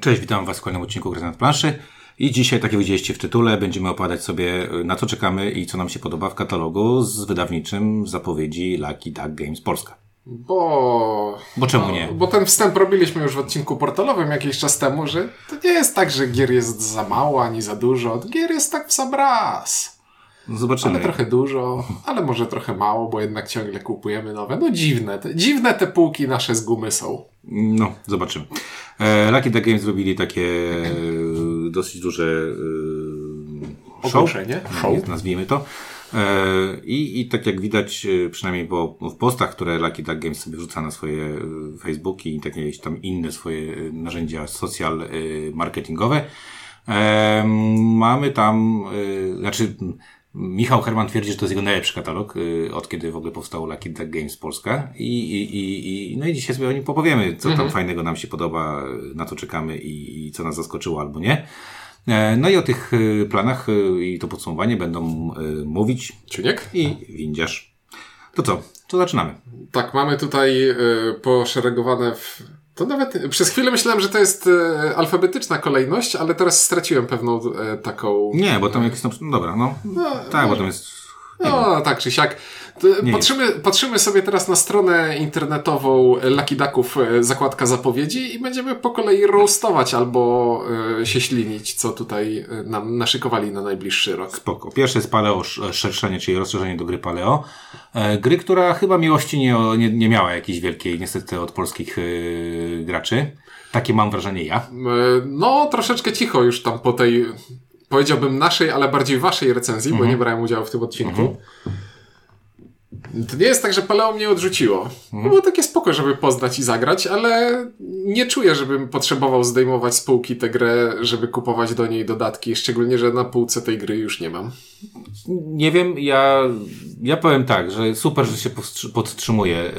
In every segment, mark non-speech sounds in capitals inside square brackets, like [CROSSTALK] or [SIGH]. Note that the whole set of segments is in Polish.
Cześć, witam Was w kolejnym odcinku Gry na planszy. I dzisiaj, tak jak widzieliście w tytule, będziemy opowiadać sobie na co czekamy i co nam się podoba w katalogu z wydawniczym zapowiedzi Lucky Duck Games Polska. Bo... Bo czemu nie? Bo ten wstęp robiliśmy już w odcinku portalowym jakiś czas temu, że to nie jest tak, że gier jest za mało ani za dużo. Gier jest tak w sam raz. No zobaczymy. Ale trochę dużo, ale może trochę mało, bo jednak ciągle kupujemy nowe. No dziwne. Te, dziwne te półki nasze z gumy są. No, zobaczymy. E, Lucky Duck Games zrobili takie e, dosyć duże e, show, Ogłoszenie. show, nazwijmy to. E, I, I tak jak widać, e, przynajmniej po, w postach, które Lucky Duck Games sobie wrzuca na swoje e, Facebooki i takie tam inne swoje narzędzia social marketingowe, mamy tam, znaczy Michał Herman twierdzi, że to jest jego najlepszy katalog, y, od kiedy w ogóle powstał Lucky Duck Games Polska. I, i, i, no i dzisiaj sobie o nim popowiemy, co tam fajnego nam się podoba, na co czekamy i, i co nas zaskoczyło albo nie. E, No i o tych y, planach y, i to podsumowanie będą mówić Ciuniek? i windziarz. To co? To zaczynamy. Tak, mamy tutaj poszeregowane w... To nawet przez chwilę myślałem, że to jest y, alfabetyczna kolejność, ale teraz straciłem pewną y, taką... Nie, bo tam jakieś. No dobra, no. No, Tak, bo tam jest... No, tak czy siak. Patrzymy, patrzymy sobie teraz na stronę internetową Lucky Ducków, e, zakładka zapowiedzi i będziemy po kolei roastować albo e, się ślinić, co tutaj e, nam naszykowali na najbliższy rok. Spoko. Pierwsze jest Paleo sz- szerszenie, czyli rozszerzenie do gry Paleo. Gry, która chyba miłości nie, nie, nie miała jakiejś wielkiej, niestety, od polskich graczy. Takie mam wrażenie ja. No, troszeczkę cicho już tam po tej, powiedziałbym naszej, ale bardziej waszej recenzji, bo nie brałem udziału w tym odcinku. To nie jest tak, że Paleo mnie odrzuciło. No Było takie spoko, żeby poznać i zagrać, ale nie czuję, żebym potrzebował zdejmować z półki tę grę, żeby kupować do niej dodatki, szczególnie, że na półce tej gry już nie mam. Nie wiem, ja, ja powiem tak, że super, że się podtrzymuje,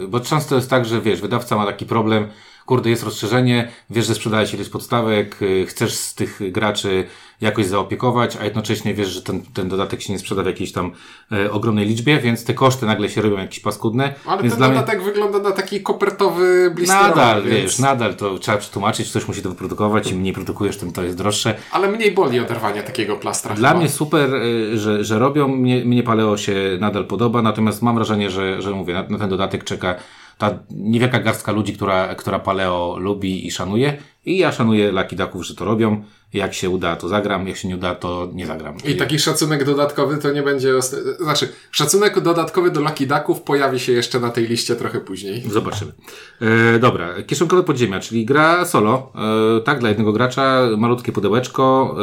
yy, bo często jest tak, że wiesz, wydawca ma taki problem, kurde, jest rozszerzenie, wiesz, że sprzedaje się ileś podstawek, yy, chcesz z tych graczy jakoś zaopiekować, a jednocześnie wiesz, że ten, ten dodatek się nie sprzeda w jakiejś tam yy, ogromnej liczbie, więc te koszty nagle się robią jakieś paskudne. Ale więc ten mnie dodatek wygląda na taki kopertowy blisterowy, nadal, więc... wiesz, nadal to trzeba przetłumaczyć, ktoś musi to wyprodukować, im mniej produkujesz, tym to jest droższe. Ale mniej boli oderwanie takiego plastra. Dla chyba. mnie super, y, że, że robią. Mnie, mnie Paleo się nadal podoba, natomiast mam wrażenie, że, że mówię, na, na ten dodatek czeka ta niewielka garstka ludzi, która, która Paleo lubi i szanuje. I ja szanuję Lucky Ducków, że to robią. Jak się uda, to zagram, jak się nie uda, to nie zagram. I taki szacunek dodatkowy to nie będzie. Znaczy, szacunek dodatkowy do Lucky Ducków pojawi się jeszcze na tej liście trochę później. Zobaczymy. E, dobra, kieszonkowe podziemia, czyli gra solo, e, tak, dla jednego gracza, malutkie pudełeczko. E,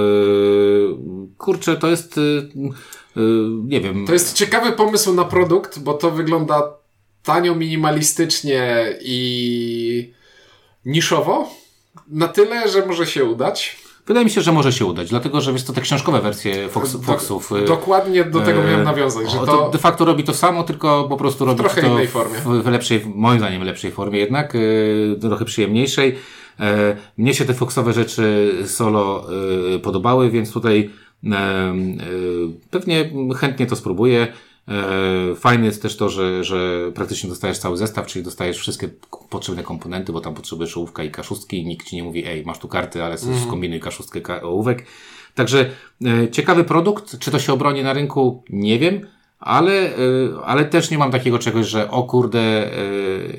kurczę, to jest, e, e, nie wiem. To jest ciekawy pomysł na produkt, bo to wygląda tanio, minimalistycznie i niszowo. Na tyle, że może się udać. Wydaje mi się, że może się udać, dlatego że jest to te książkowe wersje Fox, Do- Foxów. e, Dokładnie do tego miałem nawiązać, że o, to. de facto robi to samo, tylko po prostu robi trochę to innej w- formie. W, lepszej, moim zdaniem lepszej formie jednak, e, trochę przyjemniejszej. E, mnie się te Foxowe rzeczy solo podobały, więc tutaj pewnie chętnie to spróbuję. E, Fajne jest też to, że, że praktycznie dostajesz cały zestaw, czyli dostajesz wszystkie potrzebne komponenty, bo tam potrzebujesz ołówka i kaszustki i nikt ci nie mówi, ej, masz tu karty, ale mm. skombinuj kaszustkę, ka- ołówek. Także e, ciekawy produkt, czy to się obroni na rynku, nie wiem, ale, e, ale też nie mam takiego czegoś, że o kurde,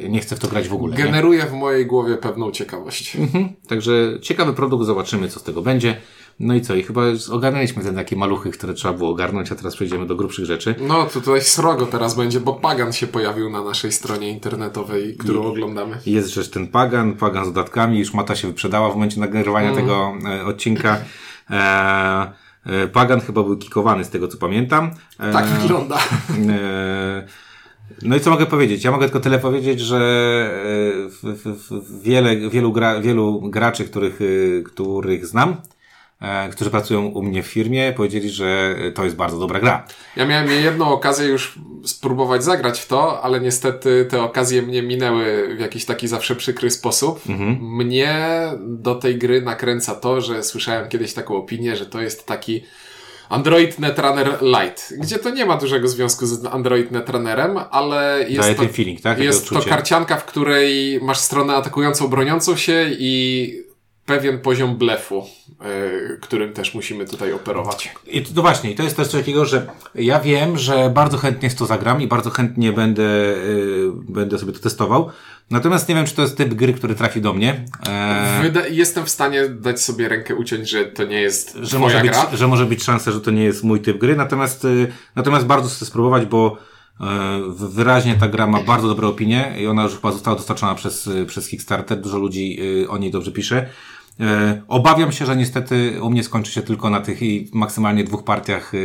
nie chcę w to grać w ogóle. Nie? Generuje w mojej głowie pewną ciekawość. Mhm. Także ciekawy produkt, zobaczymy co z tego będzie. No i co, i chyba ogarnęliśmy te takie maluchy, które trzeba było ogarnąć, a teraz przejdziemy do grubszych rzeczy. No, to tutaj srogo teraz będzie, bo Pagan się pojawił na naszej stronie internetowej, którą oglądamy. Jest rzecz ten Pagan, Pagan z dodatkami, już Mata się wyprzedała w momencie nagrywania tego e, odcinka. E, e, Pagan chyba był kikowany z tego co pamiętam. E, Tak wygląda. e, no i co mogę powiedzieć? Ja mogę tylko tyle powiedzieć, że w, w, w wiele, wielu, gra, wielu graczy, których, których znam, którzy pracują u mnie w firmie, powiedzieli, że to jest bardzo dobra gra. Ja miałem jedną okazję już spróbować zagrać w to, ale niestety te okazje mnie minęły w jakiś taki zawsze przykry sposób. Mnie do tej gry nakręca to, że słyszałem kiedyś taką opinię, że to jest taki Android Netrunner Lite, gdzie to nie ma dużego związku z Android Netrunnerem, ale jest Daje to, ten feeling, tak? Jest to karcianka, w której masz stronę atakującą, broniącą się i pewien poziom blefu, yy, którym też musimy tutaj operować. I to, no właśnie, to jest też coś takiego, że ja wiem, że bardzo chętnie z to zagram i bardzo chętnie będę, yy, będę sobie to testował. Natomiast nie wiem, czy to jest typ gry, który trafi do mnie. Eee, Wyda jestem w stanie dać sobie rękę uciąć, że to nie jest że może gra. być, Że może być szansa, że to nie jest mój typ gry. Natomiast, yy, natomiast bardzo chcę spróbować, bo Wyraźnie ta gra ma bardzo dobre opinie i ona już chyba została dostarczona przez, przez Kickstarter. Dużo ludzi o niej dobrze pisze. E, obawiam się, że niestety u mnie skończy się tylko na tych maksymalnie dwóch partiach e,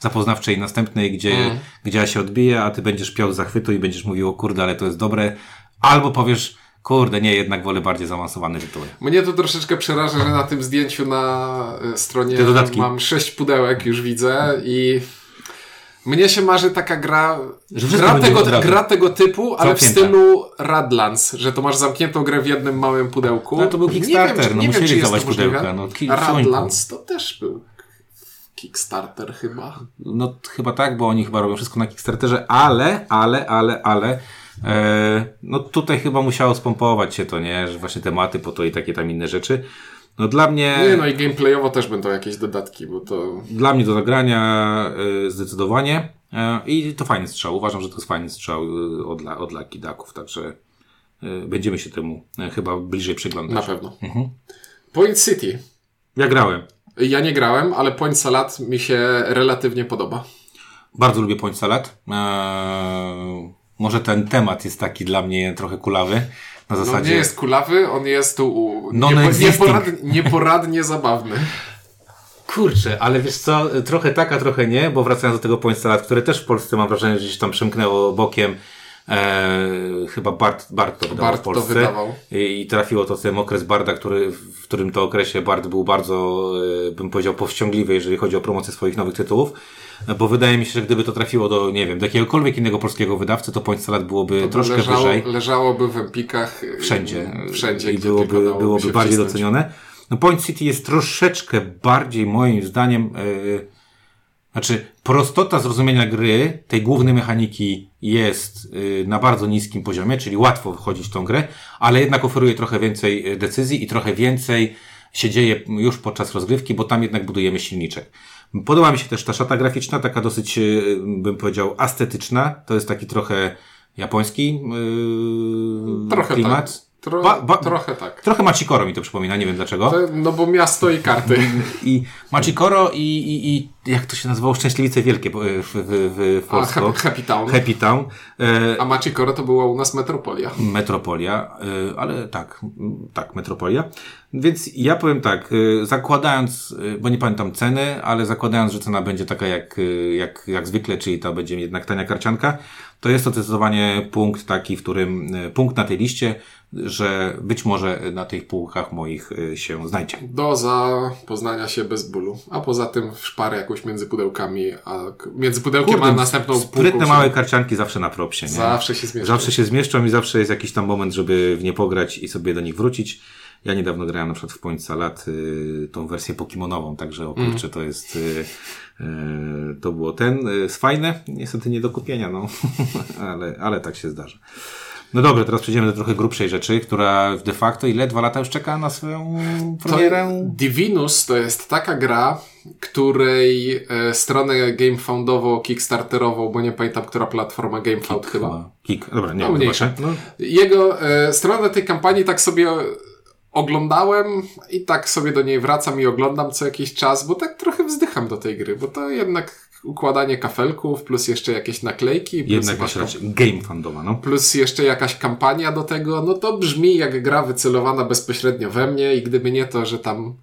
zapoznawczej i następnej, gdzie, mm. gdzie ja się odbiję, a ty będziesz piał zachwytu i będziesz mówił, o kurde, ale to jest dobre. Albo powiesz, kurde, nie, jednak wolę bardziej zaawansowane tytuły. Mnie to troszeczkę przeraża, że na tym zdjęciu na e, stronie mam sześć pudełek, już widzę i mnie się marzy taka gra, gra tego, gra tego typu, ale w stylu Radlands, że to masz zamkniętą grę w jednym małym pudełku. No to był Kickstarter, nie wiem, no nie musieli wiem, dawać pudełka. No, Radlands to też był Kickstarter chyba. No chyba tak, bo oni chyba robią wszystko na Kickstarterze, ale, ale, ale, ale e, no tutaj chyba musiało spompować się to, nie? Że właśnie tematy po to i takie tam inne rzeczy. No dla mnie... Nie, no i gameplayowo też będą jakieś dodatki, bo to... Dla mnie do zagrania y, zdecydowanie y, i to fajny strzał. Uważam, że to jest fajny strzał y, od, od Lucky Ducków, także będziemy się temu chyba bliżej przyglądać. Na pewno. Mhm. Point City. Ja grałem. Ja nie grałem, ale Point Salad mi się relatywnie podoba. Bardzo lubię Point Salad. Eee, może ten temat jest taki dla mnie trochę kulawy. Na zasadzie... No nie jest kulawy, on jest tu no, niepo, nieporadnie, nieporadnie zabawny. Kurczę, ale wiesz co, trochę tak, a trochę nie, bo wracając do tego Point Salad, które też w Polsce mam wrażenie, że gdzieś tam przemknęło bokiem, e, chyba Bart, Bart to wydawał Bart w Polsce. To wydawał. I, I, trafiło to ten okres Barda, który, w którym to okresie Bart był bardzo, e, bym powiedział, powściągliwy, jeżeli chodzi o promocję swoich nowych tytułów bo wydaje mi się, że gdyby to trafiło do, nie wiem, do jakiegokolwiek innego polskiego wydawcy, to Point Salad byłoby to troszkę leżało, wyżej. Leżałoby w Empikach. Y, wszędzie. Wszędzie. I byłoby, byłoby bardziej wcisnąć. docenione. No Point City jest troszeczkę bardziej, moim zdaniem, yy, znaczy, prostota zrozumienia gry, tej głównej mechaniki jest yy, na bardzo niskim poziomie, czyli łatwo wchodzić w tą grę, ale jednak oferuje trochę więcej y, decyzji i trochę więcej się dzieje już podczas rozgrywki, bo tam jednak budujemy silniczek. Podoba mi się też ta szata graficzna, taka dosyć, e, bym powiedział, estetyczna. To jest taki trochę japoński yy, trochę klimat. Tak. Tro, ba, ba, trochę tak. Trochę Machikoro mi to przypomina, nie wiem dlaczego. No bo miasto i karty. [LAUGHS] I Machikoro i, i, i jak to się nazywało? Szczęśliwice Wielkie w, w, w, w Polsce. A, Happy Town. Happy Town. E, A Machikoro to była u nas Metropolia. Metropolia, e, ale tak, tak, Metropolia. Więc ja powiem tak, e, zakładając, bo nie pamiętam ceny, ale zakładając, że cena będzie taka jak, jak, jak zwykle, czyli to będzie jednak tania karcianka, to jest to zdecydowanie punkt taki, w którym, punkt na tej liście, że być może na tych półkach moich y, się znajdzie. Doza poznania się bez bólu. A poza tym szparę jakąś między pudełkami, a między pudełkiem Kurde, a następną. Sprytne się... małe karcianki zawsze na propsie. Nie? Zawsze się zmieszczą. Zawsze się zmieszczą i zawsze jest jakiś tam moment, żeby w nie pograć i sobie do nich wrócić. Ja niedawno grałem na przykład w Point Salad y, tą wersję pokimonową, także o kurczę, mm. to jest y, y, to było ten, y, fajne, niestety nie do kupienia, no, [LAUGHS] ale, ale tak się zdarza. No dobra, teraz przejdziemy do trochę grubszej rzeczy, która de facto ile? Dwa lata już czeka na swoją premierę? To Divinus to jest taka gra, której e, stronę GameFoundową, Kickstarterową, bo nie pamiętam, która platforma GameFound Kick, chyba. Kick, dobra, nie no. No. Jego e, stronę tej kampanii tak sobie oglądałem i tak sobie do niej wracam i oglądam co jakiś czas, bo tak trochę wzdycham do tej gry, bo to jednak układanie kafelków, plus jeszcze jakieś naklejki. Plus Jednak jakaś raczej game fandowa, no. Plus jeszcze jakaś kampania do tego, no to brzmi jak gra wycelowana bezpośrednio we mnie i gdyby nie to, że tam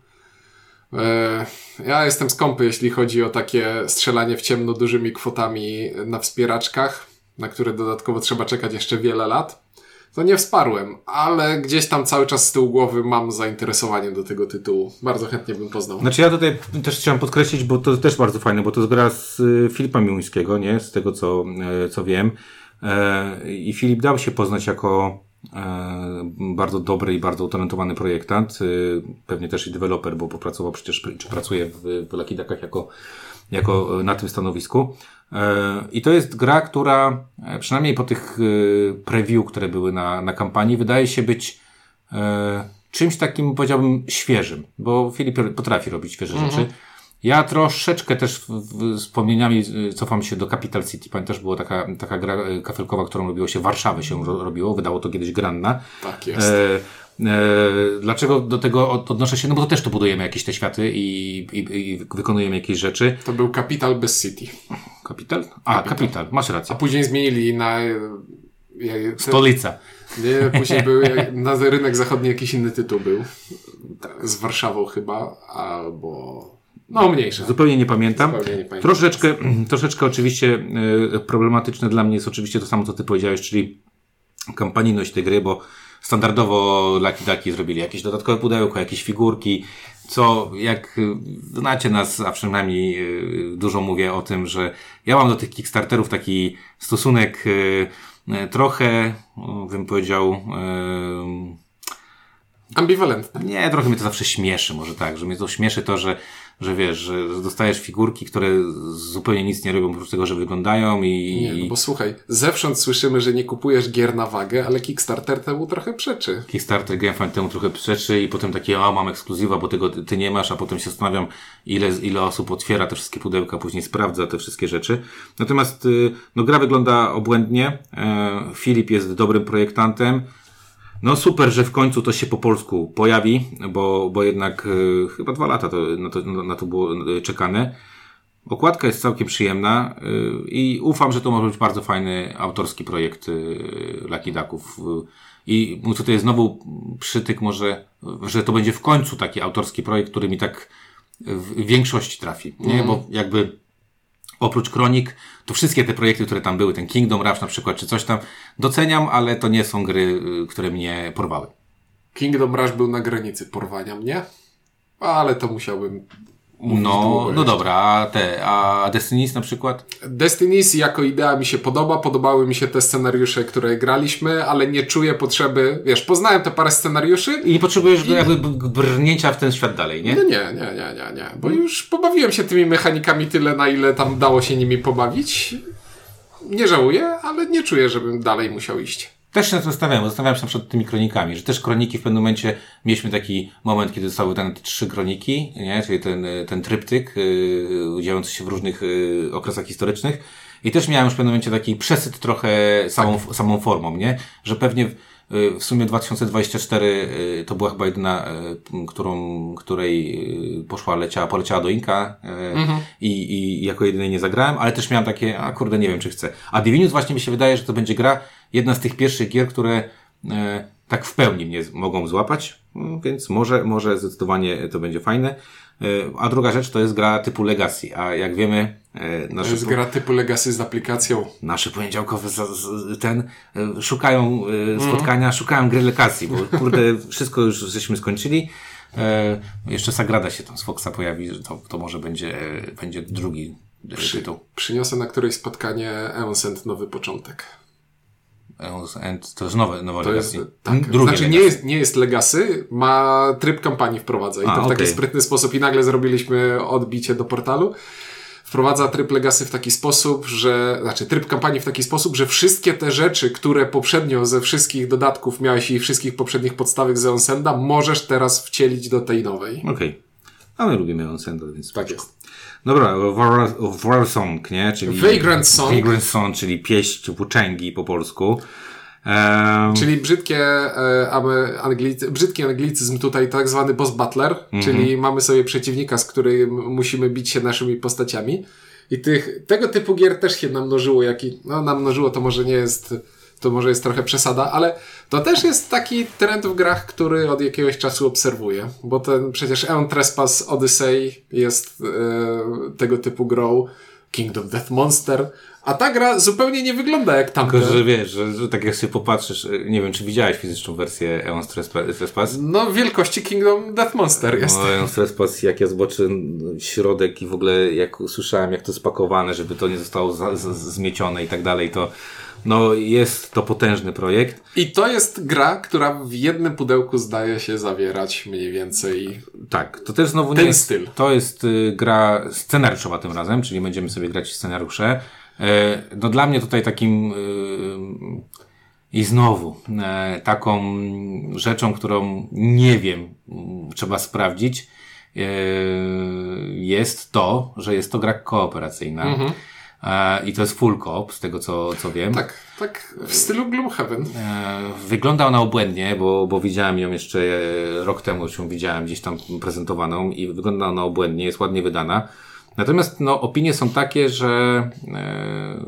e, ja jestem skąpy, jeśli chodzi o takie strzelanie w ciemno dużymi kwotami na wspieraczkach, na które dodatkowo trzeba czekać jeszcze wiele lat to nie wsparłem, ale gdzieś tam cały czas z tyłu głowy mam zainteresowanie do tego tytułu. Bardzo chętnie bym poznał. Znaczy ja tutaj też chciałem podkreślić, bo to też bardzo fajne, bo to jest gra z y, Filipa Miłuńskiego, nie? Z tego co, e, co wiem. E, I Filip dał się poznać jako e, bardzo dobry i bardzo utalentowany projektant. Pewnie też i deweloper, bo popracował przecież, czy pracuje w, w Lucky Duckach jako, jako na tym stanowisku. E, I to jest gra, która e, przynajmniej po tych e, preview, które były na, na kampanii, wydaje się być czymś takim, powiedziałbym, świeżym, bo Filip potrafi robić świeże rzeczy. Ja troszeczkę też wspomnieniami cofam się do Capital City. Pamiętasz, była taka, taka gra kafelkowa, którą robiło się Warszawy się ro, robiło, wydało to kiedyś Granna. Tak jest. E, e, dlaczego do tego od- odnoszę się? No bo to też tu budujemy jakieś te światy i, i, i wykonujemy jakieś rzeczy. To był Capital bez City. Kapital? A, Kapital, masz A rację. później zmienili na... e, Stolica. Nie, później był [LAUGHS] jak- na rynek zachodni jakiś inny tytuł był. Z Warszawą chyba, albo... No mniejsza. Zupełnie nie pamiętam. Zupełnie nie pamiętam. Troszeczkę, [CLEARS THROAT] troszeczkę oczywiście e, problematyczne dla mnie jest oczywiście to samo, co ty powiedziałeś, czyli kampanijność tej gry, bo standardowo Lucky Ducky zrobili jakieś dodatkowe pudełko, jakieś figurki, co jak y, znacie nas, a przynajmniej y, dużo mówię o tym, że ja mam do tych Kickstarterów taki stosunek y, trochę, o, bym powiedział, y, Ambiwalentne. nie, trochę mnie to zawsze śmieszy, może tak, że mnie to śmieszy to, że, że wiesz, że dostajesz figurki, które zupełnie nic nie robią oprócz tego, że wyglądają i... Nie, no bo słuchaj, zewsząd słyszymy, że nie kupujesz gier na wagę, ale Kickstarter temu trochę przeczy. Kickstarter Game Fan temu trochę przeczy i potem takie, a mam ekskluzywa, bo tego ty- ty nie masz, a potem się zastanawiam, ile, ile osób otwiera te wszystkie pudełka, później sprawdza te wszystkie rzeczy. Natomiast, y, no gra wygląda obłędnie, e, Filip jest dobrym projektantem, no super, że w końcu to się po polsku pojawi, bo, bo jednak y, chyba dwa lata to, na, to, na to było y, czekane. Okładka jest całkiem przyjemna y, i ufam, że to może być bardzo fajny autorski projekt y, Lucky Ducków. Y, I mój tutaj znowu przytyk może, że to będzie w końcu taki autorski projekt, który mi tak w większości trafi. Nie, bo jakby oprócz Kronik, to wszystkie te projekty, które tam były, ten Kingdom Rush na przykład, czy coś tam, doceniam, ale to nie są gry, y, które mnie porwały. Kingdom Rush był na granicy porwania mnie, ale to musiałbym mówić No, długo no dobra, a te, a Destiny's na przykład? Destiny's jako idea mi się podoba, podobały mi się te scenariusze, które graliśmy, ale nie czuję potrzeby, wiesz, poznałem te parę scenariuszy I nie potrzebujesz jakby b- brnięcia w ten świat dalej, nie? No nie, nie, nie, nie, nie, bo już pobawiłem się tymi mechanikami tyle, na ile tam dało się nimi pobawić. Nie żałuję, ale nie czuję, żebym dalej musiał iść. Też się nad tym zastanawiałem, zastanawiałem się na przykład tymi kronikami, że też kroniki w pewnym momencie mieliśmy taki moment, kiedy zostały wydane te trzy kroniki, nie? czyli ten, y, ten tryptyk yy, dziejący się w różnych yy, okresach historycznych i też miałem już w pewnym momencie taki przesyt trochę samą, samą formą, nie? Że pewnie w, yy, w sumie 2024 yy, to była chyba jedyna, yy, którą, której poszła, leciała, poleciała do Inka yy, i, i jako jedynej nie zagrałem, ale też miałem takie, a kurde, nie wiem czy chcę. A Divinius właśnie mi się wydaje, że to będzie gra, jedna z tych pierwszych gier, które e, tak w pełni mnie z- mogą złapać, Mm, więc może, może zdecydowanie to będzie fajne. E, a druga rzecz to jest gra typu Legacy, a jak wiemy, e, To nasze, jest gra typu Legacy z aplikacją. nasze poniedziałkowe za- z- ten e, szukają e, spotkania, szukają gry Legacy, bo [LAUGHS] kurde, wszystko już żeśmy skończyli. E, jeszcze Sagrada się tam z Foxa pojawi, że to, to może będzie, e, będzie drugi e, tytuł. Przyniosę na którejś spotkanie Eonsend nowy początek. To jest nowe, nowe To jest, Legacy. tak, Drugie znaczy nie Legacy. jest, nie jest Legacy, ma tryb kampanii wprowadza i A, to w taki okej. sprytny sposób i nagle zrobiliśmy odbicie do portalu. Wprowadza tryb Legacy w taki sposób, że, znaczy tryb kampanii w taki sposób, że wszystkie te rzeczy, które poprzednio ze wszystkich dodatków miałeś i wszystkich poprzednich podstawek z Eonsenda, możesz teraz wcielić do tej nowej. Okej. A my lubimy Onsenda, więc Tak jest. Dobra, War, War Song, nie? Czyli Vagrant Song. Vagrant Song, czyli pieść włóczęgi po polsku. Ehm, Czyli brzydkie, e, aby anglicy, brzydki anglicyzm tutaj, tak zwany boss battler, czyli mamy sobie przeciwnika, z którym musimy bić się naszymi postaciami. I tych, tego typu gier też się namnożyło, jak i, no namnożyło to może nie jest, to może jest trochę przesada, ale to też jest taki trend w grach, który od jakiegoś czasu obserwuję, bo ten przecież Eon Trespass Odyssey jest e, tego typu grą, Kingdom Death Monster, a ta gra zupełnie nie wygląda jak tamte. tylko, że wiesz, że, że tak jak sobie popatrzysz, e, nie wiem, czy widziałeś fizyczną wersję Eon Trespass? No, wielkości Kingdom Death Monster jest. No, Eon Trespass, jak ja zobaczę środek i w ogóle jak usłyszałem, jak to spakowane, żeby to nie zostało za, z, zmiecione i tak dalej, to no jest to potężny projekt. I to jest gra, która w jednym pudełku zdaje się zawierać mniej więcej. Tak, to też znowu Ten nie jest, styl. To jest y, gra scenariuszowa tym razem, czyli będziemy sobie grać scenariusze. E, no dla mnie tutaj takim I znowu, e, taką rzeczą, którą nie wiem, m, trzeba sprawdzić, e, jest to, że jest to gra kooperacyjna. E, I to jest full coop, z tego co, co wiem. Tak, tak w stylu Gloomhaven. E, Wygląda ona obłędnie, bo, bo widziałem ją jeszcze e, rok temu, już ją widziałem gdzieś tam prezentowaną i wygląda ona obłędnie, jest ładnie wydana. Natomiast no, opinie są takie, że, e,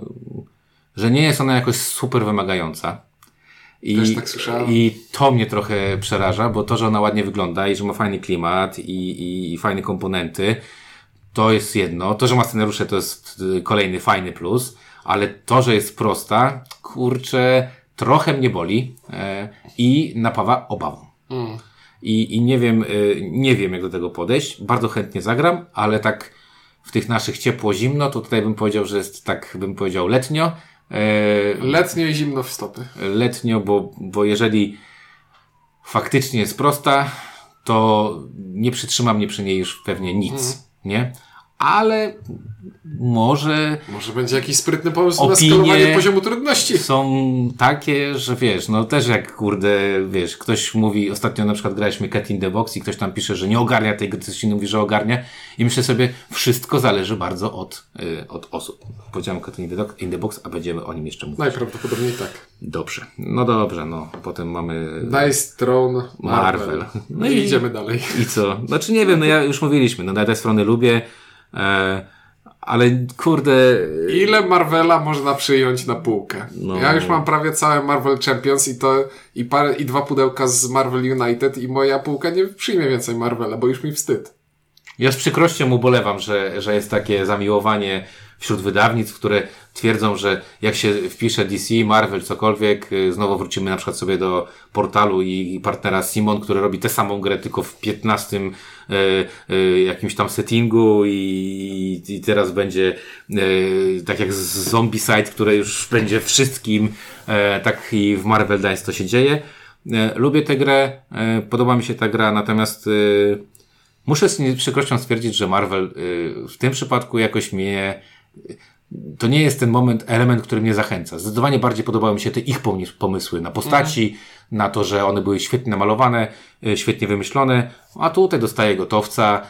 że nie jest ona jakoś super wymagająca. I, tak. I to mnie trochę przeraża, bo to, że ona ładnie wygląda i że ma fajny klimat i, i, i fajne komponenty, to jest jedno. To, że ma scenariusze, to jest y, kolejny fajny plus, ale to, że jest prosta, kurczę, trochę mnie boli e, i napawa obawą. I, I nie wiem, y, nie wiem, jak do tego podejść. Bardzo chętnie zagram, ale tak w tych naszych ciepło-zimno, to tutaj bym powiedział, że jest tak, bym powiedział letnio. E, Letnio i zimno w stopy. letnio, bo, bo jeżeli faktycznie jest prosta, to nie przytrzyma mnie przy niej już pewnie nic, nie? Ale może Może będzie jakiś sprytny pomysł na skalowanie poziomu trudności. są takie, że wiesz, no też jak kurde, wiesz, ktoś mówi, ostatnio na przykład graliśmy Cat in the Box i ktoś tam pisze, że nie ogarnia tej gry, ktoś inny mówi, że ogarnia i myślę sobie, wszystko zależy bardzo od, y, od osób. Powiedziałem Cat in the, Doc- in the Box, a będziemy o nim jeszcze mówić. Najprawdopodobniej tak. Dobrze. No dobrze, no. Potem mamy Dice Throne Marvel. Marvel. No i idziemy dalej. I co? Znaczy nie wiem, no ja już mówiliśmy, no na tej strony lubię, ale kurde, Ile Marvela można przyjąć na półkę? No. Ja już mam prawie całe Marvel Champions i to i, parę, i dwa pudełka z Marvel United i moja półka nie przyjmie więcej Marvela, bo już mi wstyd. ja z przykrością ubolewam, że, że jest takie zamiłowanie wśród wydawnictw, które twierdzą, że jak się wpisze DC, Marvel, cokolwiek, y, znowu wrócimy na przykład sobie do portalu i partnera Simon, który robi tę samą grę, tylko w 15 y, y, jakimś tam settingu i, i teraz będzie tak jak z Zombicide, które już będzie wszystkim, tak i w Marvel Dice to się dzieje. Lubię tę grę, podoba mi się ta gra, natomiast Muszę z przykrością stwierdzić, że Marvel w tym przypadku jakoś mnie. To nie jest ten moment, element, który mnie zachęca. Zdecydowanie bardziej podobały mi się te ich pomys- pomysły na postaci, na to, że one były świetnie namalowane, y, świetnie wymyślone, a tutaj dostaję gotowca.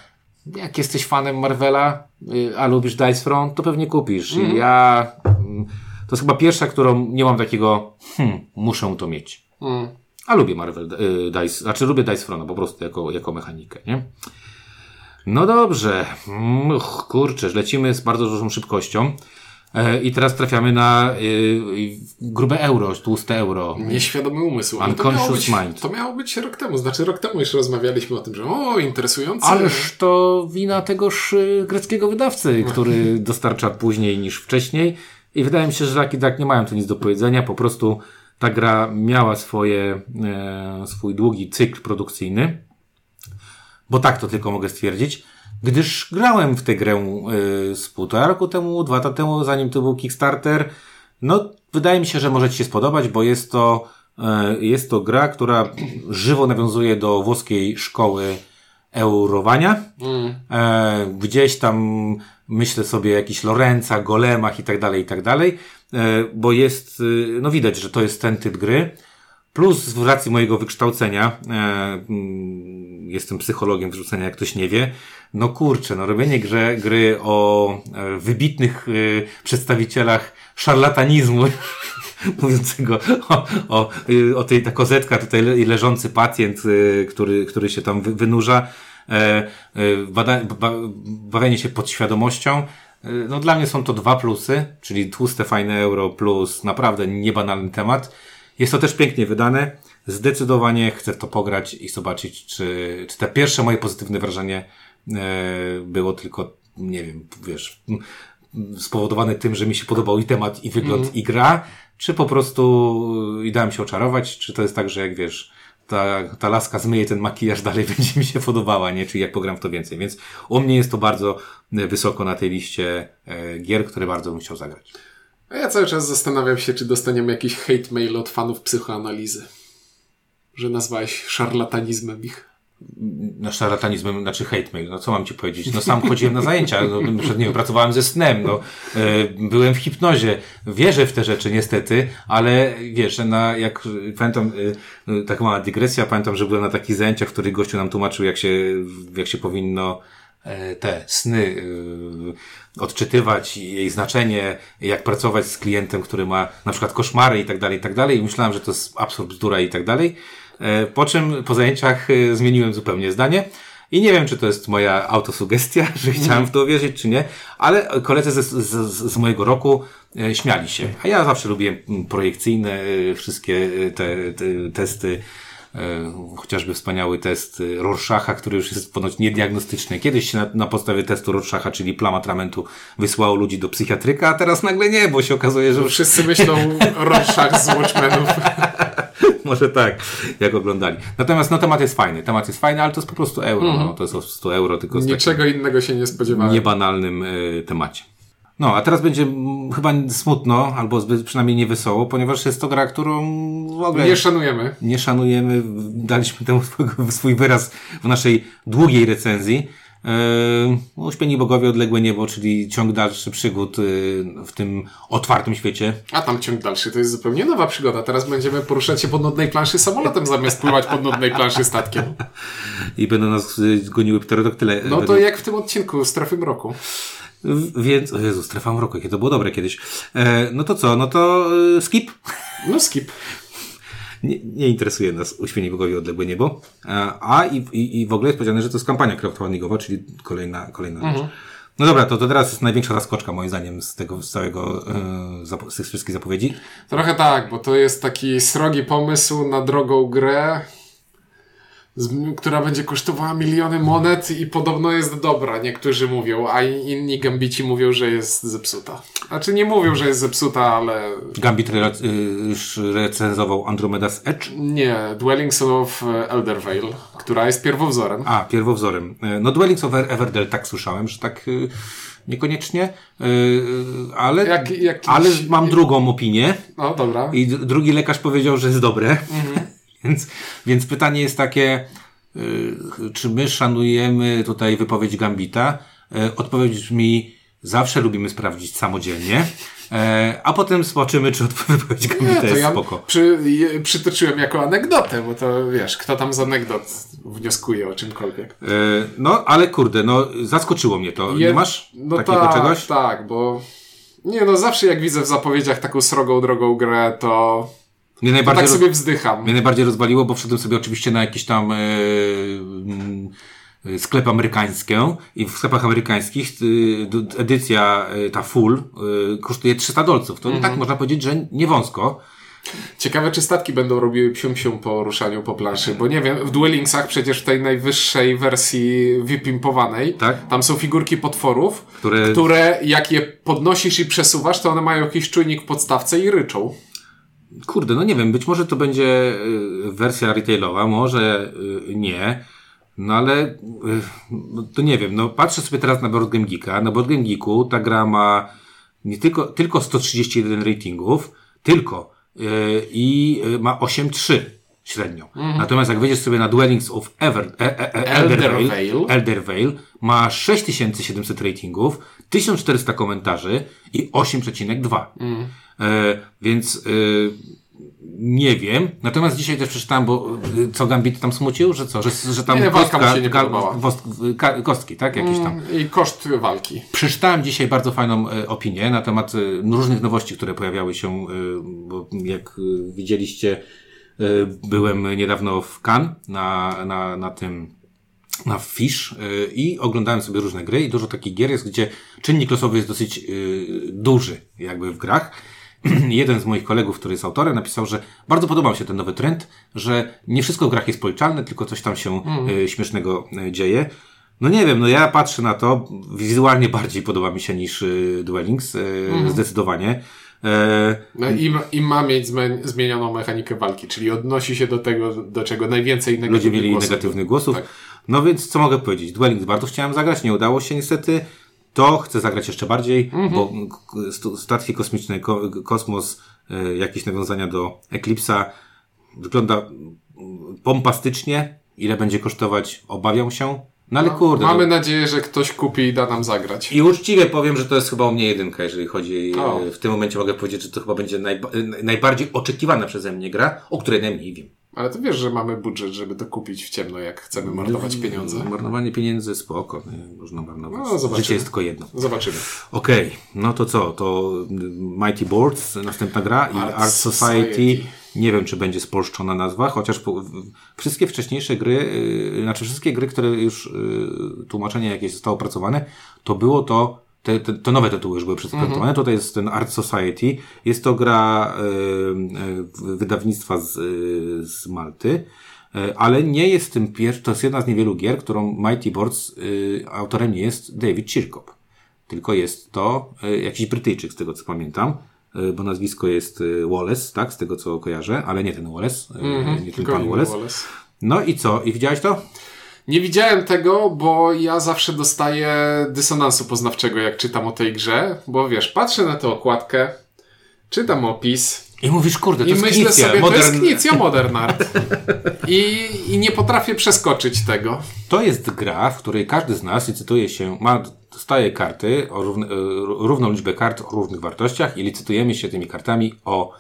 Jak jesteś fanem Marvela, y, a lubisz Dice Front, to pewnie kupisz. I Ja. mm, To jest chyba pierwsza, którą nie mam takiego, hmm, muszę to mieć. Mm. A lubię Marvel y, Dice, znaczy lubię Dice Frona po prostu jako, jako mechanikę, nie? No dobrze. Mm, uch, Kurczę, lecimy z bardzo dużą szybkością. E, I teraz trafiamy na y, y, grube euro, tłuste euro. Nieświadomy umysł. Ale to miało, być, mind. to miało być rok temu. Znaczy rok temu jeszcze rozmawialiśmy o tym, że o, interesujące. Ależ to wina tegoż y, greckiego wydawcy, który [LAUGHS] dostarcza później niż wcześniej. I wydaje mi się, że Lucky Duck nie mają tu nic do powiedzenia. Po prostu ta gra miała swoje, e, swój długi cykl produkcyjny. Bo tak to tylko mogę stwierdzić. Gdyż grałem w tę grę y, z półtora roku temu, dwa lata temu, zanim to był Kickstarter. No, wydaje mi się, że może Ci się spodobać, bo jest to, e, jest to gra, która żywo nawiązuje do włoskiej szkoły eurowania. E, gdzieś tam myślę sobie o jakichś Lorenza, Golemach i tak dalej, i tak dalej, e, bo jest, y, no widać, że to jest ten typ gry. Plus z racji mojego wykształcenia, e, mm, jestem psychologiem wyrzucenia, jak ktoś nie wie, no kurczę, no robienie grze, gry o e, wybitnych e, przedstawicielach szarlatanizmu, [LAUGHS] mówiącego o, o, y, o tej ta kozetka tutaj le, leżący pacjent, y, który, który się tam wy, wynurza, e, e, bada, ba, bawienie się podświadomością, e, no dla mnie są to dwa plusy, czyli tłuste, fajne euro plus naprawdę niebanalny temat. Jest to też pięknie wydane. Zdecydowanie chcę w to pograć i zobaczyć, czy, czy te pierwsze moje pozytywne wrażenie e, było tylko, nie wiem, wiesz, spowodowane tym, że mi się podobał i temat, i wygląd, i gra, czy po prostu i dałem się oczarować, czy to jest tak, że jak wiesz, ta, ta laska zmyje ten makijaż dalej, [LAUGHS] będzie mi się podobała, nie? Czyli jak pogram w to więcej. Więc u mnie jest to bardzo e, wysoko na tej liście e, gier, które bardzo bym chciał zagrać. A ja cały czas zastanawiam się, czy dostaniemy jakiś hate mail od fanów psychoanalizy. Że nazwałeś szarlatanizmem ich. no, szarlatanizmem, znaczy hate mail, no co mam ci powiedzieć? No sam chodziłem na zajęcia, no, przed nim pracowałem ze snem, no, e, byłem w hipnozie, wierzę w te rzeczy niestety, ale wiesz, na, jak pamiętam, e, taka mała dygresja, pamiętam, że byłem na takich zajęciach, w których gościu nam tłumaczył, jak się, jak się powinno te sny e, odczytywać, jej znaczenie, jak pracować z klientem, który ma na przykład koszmary i tak dalej, i tak dalej. Myślałem, że to jest absurd, bzdura i tak dalej. E, po czym po zajęciach e, zmieniłem zupełnie zdanie. I nie wiem, czy to jest moja autosugestia, [LAUGHS] że chciałem w to wierzyć, czy nie, ale koledzy z, z, z mojego roku e, śmiali się. A ja zawsze lubiłem projekcyjne wszystkie te, te testy, chociażby wspaniały test Rorschacha, który już jest ponoć niediagnostyczny. Kiedyś się na, na podstawie testu Rorschacha, czyli plama atramentu, wysłało ludzi do psychiatryka, a teraz nagle nie, bo się okazuje, że... Wszyscy myślą [LAUGHS] Rorschach z Watchmenów. [LAUGHS] Może tak, jak oglądali. Natomiast no temat jest fajny, temat jest fajny, ale to jest po prostu euro, mm. no, to jest po prostu euro, tylko z Niczego innego się nie spodziewałem. Niebanalnym y, temacie. No, a teraz będzie chyba smutno, albo zbyt, przynajmniej niewesoło, ponieważ jest to gra, którą w ogóle... Nie szanujemy. Nie szanujemy. Daliśmy temu swój wyraz w naszej długiej recenzji. Yy, Uśpieni bogowie, odległe niebo, czyli ciąg dalszy przygód yy, w tym otwartym świecie. A tam ciąg dalszy to jest zupełnie nowa przygoda. Teraz będziemy poruszać się po nudnej planszy samolotem zamiast pływać po nudnej planszy statkiem. I będą nas yy, goniły pterodoktyle. No to jak w tym odcinku Strefy Mroku. Więc, o Jezu, Strefa Mroku, jakie to było dobre kiedyś. E, no to co, no to e, skip? No skip nie, nie interesuje nas uśpieni bogowie odległe niebo. A i, i, i w ogóle jest powiedziane, że to jest kampania crowdfundingowa, czyli kolejna, kolejna mhm. rzecz. No dobra, to, to teraz jest największa zaskoczka moim zdaniem z tego z całego, yy, z tych wszystkich zapowiedzi. Trochę tak, bo to jest taki srogi pomysł na drogą grę, która będzie kosztowała miliony monet i podobno jest dobra, niektórzy mówią, a inni gambici mówią, że jest zepsuta. Znaczy nie mówią, że jest zepsuta, ale... Gambit re już recenzował Andromeda's Edge? Nie, Dwellings of Elder Vale, która jest pierwowzorem. A, pierwowzorem. E, no Dwellings of Everdell tak słyszałem, że tak e, niekoniecznie, ale, jak, jakiś... ale mam drugą opinię. No, dobra. I drugi lekarz powiedział, że jest dobre. Mhm. [LAUGHS] Więc, więc pytanie jest takie, y, czy my szanujemy tutaj wypowiedź Gambita? Y, odpowiedź brzmi, zawsze lubimy sprawdzić samodzielnie. E, a potem zobaczymy, czy [LAUGHS] wypowiedź Gambita jest ja spoko. Przy, przytoczyłem jako anegdotę, bo to wiesz, kto tam z anegdot wnioskuje o czymkolwiek. E, no, ale kurde, no zaskoczyło mnie to. Je, nie masz no takiego tak, czegoś? Tak, bo nie no, zawsze jak widzę w zapowiedziach taką srogą drogą grę, to mnie najbardziej tak sobie wzdycham. Mnie najbardziej rozwaliło, bo wszedłem sobie oczywiście na jakiś tam yy, yy, sklep amerykański i w sklepach amerykańskich yy, edycja ta full kosztuje 300 dolców. To mm -hmm. tak można powiedzieć, że nie wąsko. Ciekawe, czy statki będą robiły psium-psium po ruszaniu po planszy, bo nie wiem, w Duelingsach przecież w tej najwyższej wersji wypimpowanej, tak? tam są figurki potworów, które... które jak je podnosisz i przesuwasz, to one mają jakiś czujnik w podstawce i ryczą. Kurde, no nie wiem, być może to będzie y, wersja retailowa, może y, nie. No ale y, to nie wiem, no patrzę sobie teraz na Board Game Geeka. Na Board Game Geeku ta gra ma nie tylko, tylko 131 ratingów, tylko i ma 8,3 średnio. Mhm. Natomiast jak wejdziesz sobie na Dwellings of Ever, e, e, e, Elder, Elder, Vale, Elder Vale, ma 6700 ratingów, 1400 komentarzy i 8,2. Mhm. E, więc e, nie wiem. Natomiast dzisiaj też przeczytałem, bo e, co Gambit tam smucił, że co, że, że tam nie, kostka, się nie kostki, tak? Jakieś tam. Mm, I koszt walki. Przeczytałem dzisiaj bardzo fajną e, opinię na temat e, różnych nowości, które pojawiały się, e, bo jak widzieliście, byłem niedawno w Cannes na, na, na tym na Fish i oglądałem sobie różne gry i dużo takich gier jest, gdzie czynnik losowy jest dosyć duży jakby w grach [CLEARS THROAT] jeden z moich kolegów, który jest autorem, napisał, że bardzo podobał się ten nowy trend, że nie wszystko w grach jest policzalne, tylko coś tam się mm. śmiesznego e, dzieje. No nie wiem, no ja patrzę na to, wizualnie [LAUGHS] bardziej podoba mi się niż y, Dwellings, mm. zdecydowanie. No i, i ma mieć zmienioną mechanikę walki, czyli odnosi się do tego, do czego najwięcej negatywnych Ludzie mieli głosów. negatywnych głosów. Tak. No więc co mogę powiedzieć? Dwellings bardzo chciałem zagrać, nie udało się niestety to chcę zagrać jeszcze bardziej, mm -hmm. bo statki kosmiczne, kosmos, e, jakieś nawiązania do Eclipse'a wygląda pompastycznie Ile będzie kosztować? Obawiam się. No ale kurde. Mamy no. nadzieję, że ktoś kupi i da nam zagrać. I uczciwie powiem, że to jest chyba u mnie jedynka, jeżeli chodzi. O. e, W tym momencie mogę powiedzieć, że to chyba będzie najba- e, najbardziej oczekiwana przeze mnie gra, o której najmniej wiem. Ale ty wiesz, że mamy budżet, żeby to kupić w ciemno, jak chcemy marnować pieniądze. Marnowanie pieniędzy spoko, nie, można marnować. No, zobaczymy. Życie jest tylko jedno. Zobaczymy. Okej, no to co? To Mighty Boards, następna gra i Art Art, Society. Society. Nie wiem, czy będzie spolszczona nazwa, chociaż wszystkie wcześniejsze gry, yy, znaczy wszystkie gry, które już yy, tłumaczenie jakieś zostało opracowane, to było to, te, te, te nowe tytuły już były przedstawione. Tutaj jest ten Art Society. Jest to gra yy, wydawnictwa z, yy, z Malty. Ale nie jest tym pierwszy, to jest jedna z niewielu gier, którą Mighty Boards autorem nie jest David Chirkop tylko jest to y, jakiś Brytyjczyk, z tego co pamiętam, y, bo nazwisko jest y, Wallace, tak, z tego co kojarzę, ale nie ten Wallace, y, nie ten pan Wallace. Wallace. No i co? I widziałeś to? Nie widziałem tego, bo ja zawsze dostaję dysonansu poznawczego, jak czytam o tej grze, bo wiesz, patrzę na tę okładkę, czytam opis I mówisz, kurde, to i jest myślę Knicja, sobie, to modern... jest Knicja Modern Art. I, I nie potrafię przeskoczyć tego. To jest gra, w której każdy z nas licytuje się, ma, dostaje karty, o równe, y, równą liczbę kart o różnych wartościach i licytujemy się tymi kartami o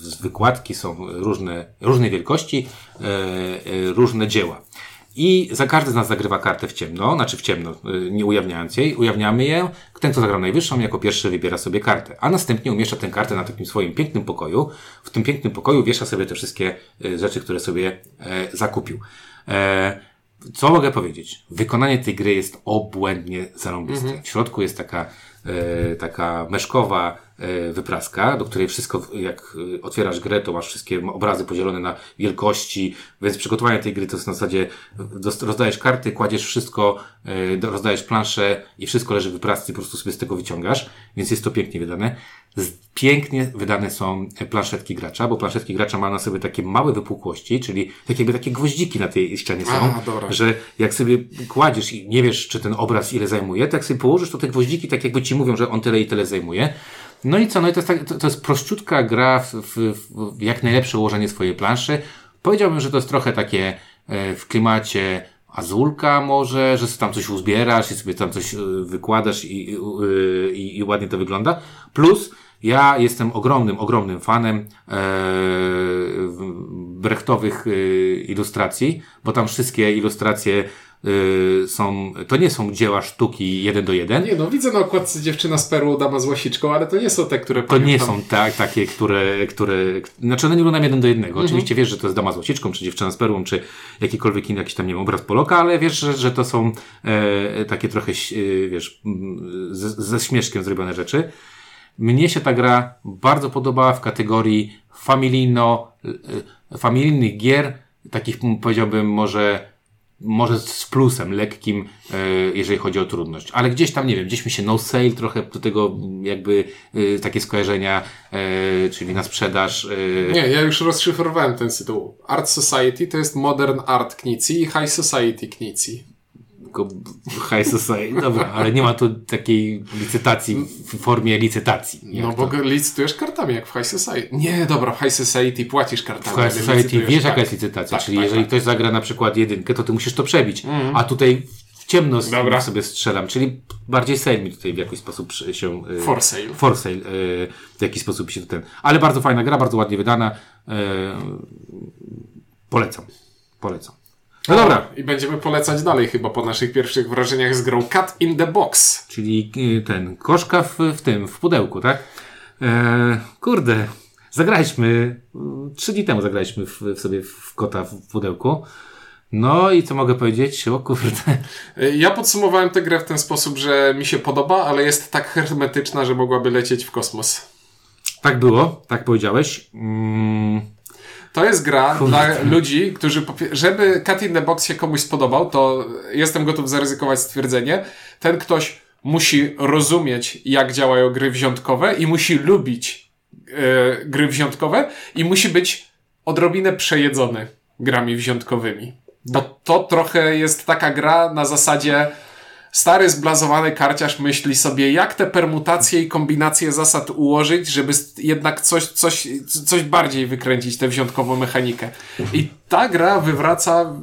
z wykładki są różne, różnej wielkości, y, y, różne dzieła. I za każdy z nas zagrywa kartę w ciemno, znaczy w ciemno, y, nie ujawniając jej, ujawniamy ją. Ten, kto zagrał najwyższą, jako pierwszy wybiera sobie kartę, a następnie umieszcza tę kartę na takim swoim pięknym pokoju. W tym pięknym pokoju wiesza sobie te wszystkie y, rzeczy, które sobie e, zakupił. E, co mogę powiedzieć? Wykonanie tej gry jest obłędnie zarąbiste. W środku jest taka, e, taka meszkowa wypraska, do której wszystko, jak e, otwierasz grę, to masz wszystkie obrazy podzielone na wielkości, więc przygotowanie tej gry to jest na zasadzie rozdajesz karty, kładziesz wszystko, e, rozdajesz planszę i wszystko leży w wyprasce i po prostu sobie z tego wyciągasz, więc jest to pięknie wydane. Pięknie wydane są e, planszetki gracza, bo planszetki gracza ma na sobie takie małe wypukłości, czyli tak jakby takie gwoździki na tej ścianie są, że jak sobie kładziesz i nie wiesz, czy ten obraz ile zajmuje, to jak sobie położysz, to te gwoździki tak jakby ci mówią, że on tyle i tyle zajmuje. No i co? No i to jest, tak, to, to jest prościutka gra w, w, w jak najlepsze ułożenie swojej planszy. Powiedziałbym, że to jest trochę takie e, w klimacie azulka może, że sobie tam coś uzbierasz i sobie tam coś e, wykładasz i, i, i, i ładnie to wygląda. Plus ja jestem ogromnym, ogromnym fanem e, brechtowych e, ilustracji, bo tam wszystkie ilustracje e, są, to nie są dzieła sztuki jeden do jeden, Nie no, widzę na okładce dziewczyna z perłą, dama z łasiczką, ale to nie są te, które to nie są tak, takie, które, które, znaczy one nie wyglądają jeden do jednego. Oczywiście wiesz, że to jest dama z łasiczką, czy dziewczyna z perłą, czy jakikolwiek inny, jakiś tam, nie wiem, obraz Poloka, ale wiesz, że, że to są e, takie trochę, e, wiesz, ze, ze śmieszkiem zrobione rzeczy. Mnie się ta gra bardzo podobała w kategorii familijno, e, familijnych gier, takich powiedziałbym może może z plusem lekkim, e, jeżeli chodzi o trudność. Ale gdzieś tam, nie wiem, gdzieś mi się no sale trochę do tego jakby e, takie skojarzenia, e, czyli na sprzedaż. Nie, ja już rozszyfrowałem ten tytuł. Art Society to jest Modern Art Knicji i High Society Knicji. Tylko High Society. Dobra, ale nie ma tu takiej licytacji w formie licytacji. No to? bo go licytujesz kartami, jak w High Society. Nie, dobra, w High Society płacisz W kartami. High ale Society wiesz, jaka jest licytacja, Tak, czyli tak, jeżeli tak. ktoś zagra na przykład jedynkę, to ty musisz to przebić. A tutaj w ciemno Dobra. sobie strzelam, czyli bardziej sale mi tutaj w jakiś sposób się... e, For sale. For sale, e, w jakiś sposób się ten... Ale bardzo fajna gra, bardzo ładnie wydana. E, polecam. Polecam. No dobra. I będziemy polecać dalej chyba po naszych pierwszych wrażeniach z grą Cat in the Box. Czyli e, ten, koszka w, w tym, w pudełku, tak? E, kurde, zagraliśmy, mm, trzy dni temu zagraliśmy w, w sobie w kota w pudełku. No i co mogę powiedzieć? O kurde. Y, Ja podsumowałem tę grę w ten sposób, że mi się podoba, ale jest tak hermetyczna, że mogłaby lecieć w kosmos. Tak było, tak powiedziałeś. Mm, To jest gra dla ludzi, którzy, żeby Cat in the Box się komuś spodobał, to jestem gotów zaryzykować stwierdzenie, ten ktoś musi rozumieć, jak działają gry wziątkowe i musi lubić e, gry wziątkowe i musi być odrobinę przejedzony grami wziątkowymi. Bo to trochę jest taka gra na zasadzie stary zblazowany karciarz myśli sobie, jak te permutacje i kombinacje zasad ułożyć, żeby jednak coś, coś, coś bardziej wykręcić tę wziątkową mechanikę. I ta gra wywraca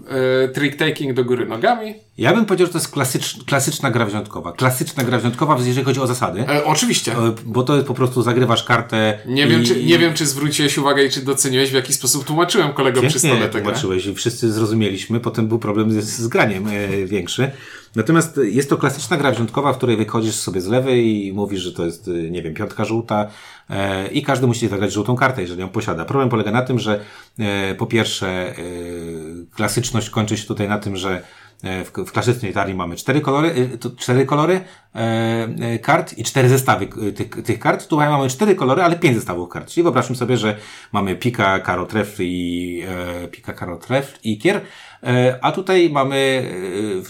e, trick-taking do góry nogami. Ja bym powiedział, że to jest klasycz, klasyczna gra wziątkowa. Klasyczna gra wziątkowa, jeżeli chodzi o zasady. E, oczywiście. E, Bo to jest po prostu zagrywasz kartę. Nie, i, wiem, czy, nie wiem, czy zwróciłeś uwagę i czy doceniłeś, w jaki sposób tłumaczyłem kolegom przy stole tę grę. tłumaczyłeś i wszyscy zrozumieliśmy. Potem był problem z, z graniem e, większy. Natomiast jest to klasyczna gra wziątkowa, w której wychodzisz sobie z lewej i mówisz, że to jest, e, nie wiem, piątka żółta e, i każdy musi zagrać żółtą kartę, jeżeli ją posiada. Problem polega na tym, że e, po pierwsze e, klasyczność kończy się tutaj na tym, że e, w, w klasycznej tarii mamy cztery kolory, e, cztery kolory e, e, kart i cztery zestawy tych, tych kart. Tutaj mamy cztery kolory, ale pięć zestawów kart. Czyli wyobraźmy sobie, że mamy pika, karo, trefl i e, pika, karo, trefl i kier. E, A tutaj mamy,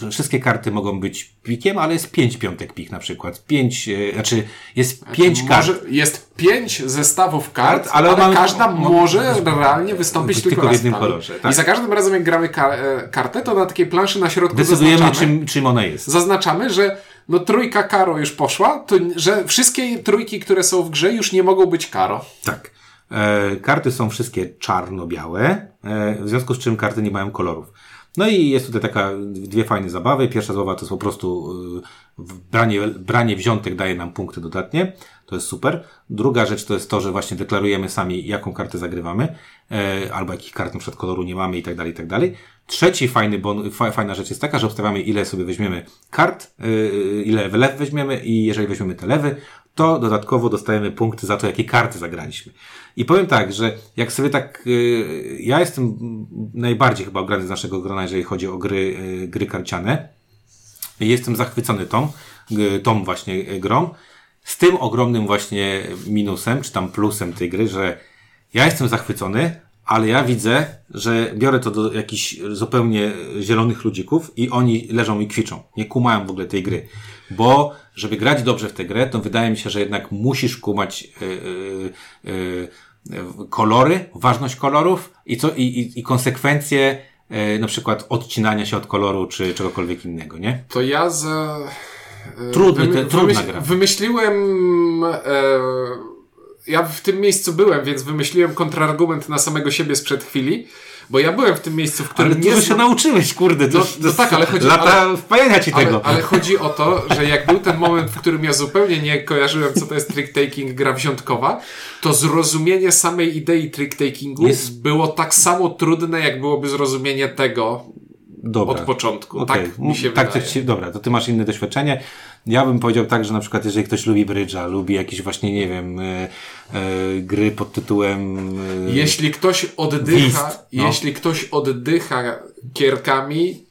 e, wszystkie karty mogą być pikiem, ale jest pięć piątek pik na przykład. Pięć, e, znaczy jest pięć kart. Jest pięć zestawów kart, Kart, ale ale, mamy- każda mo- może realnie wystąpić tylko tylko, w raz jednym kolorze, tak? I za każdym razem, jak gramy ka- kartę, to na takiej planszy na środku Decydujemy, zaznaczamy, czym, czym ona jest. zaznaczamy, że no trójka karo już poszła, to że wszystkie trójki, które są w grze już nie mogą być karo. Tak. E, karty są wszystkie czarno-białe, e, w związku z czym karty nie mają kolorów. No i jest tutaj taka dwie fajne zabawy. Pierwsza zabawa to jest po prostu y, branie, branie wziątek daje nam punkty dodatnie. To jest super. Druga rzecz to jest to, że właśnie deklarujemy sami, jaką kartę zagrywamy, e, albo jakich kart na przykład koloru nie mamy i tak dalej, i tak dalej. Trzeci fajny bon, fa, fajna rzecz jest taka, że obstawiamy ile sobie weźmiemy kart, y, ile lew weźmiemy i jeżeli weźmiemy te lewy, to dodatkowo dostajemy punkty za to, jakie karty zagraliśmy. I powiem tak, że jak sobie tak, y, ja jestem najbardziej chyba ograny z naszego grona, jeżeli chodzi o gry, y, gry karciane. Jestem zachwycony tą, y, tą właśnie grą. Z tym ogromnym właśnie minusem, czy tam plusem tej gry, że ja jestem zachwycony, ale ja widzę, że biorę to do jakichś zupełnie zielonych ludzików i oni leżą i kwiczą. Nie kumają w ogóle tej gry. Bo, żeby grać dobrze w tę grę, to wydaje mi się, że jednak musisz kumać yy, yy, kolory, ważność kolorów i, co, i, i, i konsekwencje yy, na przykład odcinania się od koloru, czy czegokolwiek innego, nie? To ja za... Trudny te- trudna gra. Wymyśliłem... E, ja w tym miejscu byłem, więc wymyśliłem kontrargument na samego siebie sprzed chwili, bo ja byłem w tym miejscu, w którym Ale nie się nauczyłeś, kurde. To, No- to no tak, ale chodzi- Lata ale- wpajania ci Ale, tego. ale chodzi o to, że jak był ten moment, w którym ja zupełnie nie kojarzyłem, co to jest trick-taking, gra wziątkowa, to zrozumienie samej idei trick-takingu Jest- było tak samo trudne, jak byłoby zrozumienie tego Dobra. od początku. Okej, Tak mi się tak, wydaje. ci, dobra, to ty masz inne doświadczenie. Ja bym powiedział tak, że na przykład jeżeli ktoś lubi brydża, lubi jakieś właśnie, nie wiem, e, e, gry pod tytułem... E, Jeśli ktoś oddycha, List, no. jeśli ktoś oddycha kierkami,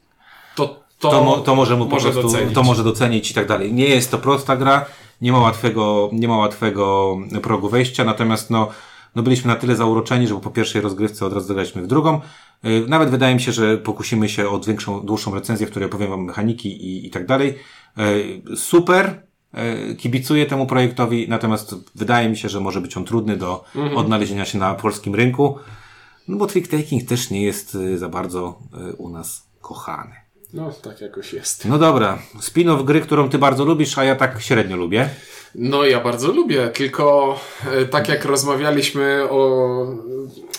to to, to, mo, to może mu po może prostu, docenić. to może docenić i tak dalej. Nie jest to prosta gra, nie ma łatwego, nie ma łatwego progu wejścia, natomiast no, no byliśmy na tyle zauroczeni, że po pierwszej rozgrywce od razu zagraliśmy w drugą. Yy, Nawet wydaje mi się, że pokusimy się o większą, dłuższą recenzję, w której opowiem wam mechaniki i, i tak dalej. Yy, Super, yy, kibicuję temu projektowi, natomiast wydaje mi się, że może być on trudny do odnalezienia się na polskim rynku, no bo trick-taking też nie jest za bardzo u nas kochany. No, tak jakoś jest. No dobra, spin-off gry, którą ty bardzo lubisz, a ja tak średnio lubię. No, ja bardzo lubię, tylko e, tak jak rozmawialiśmy o.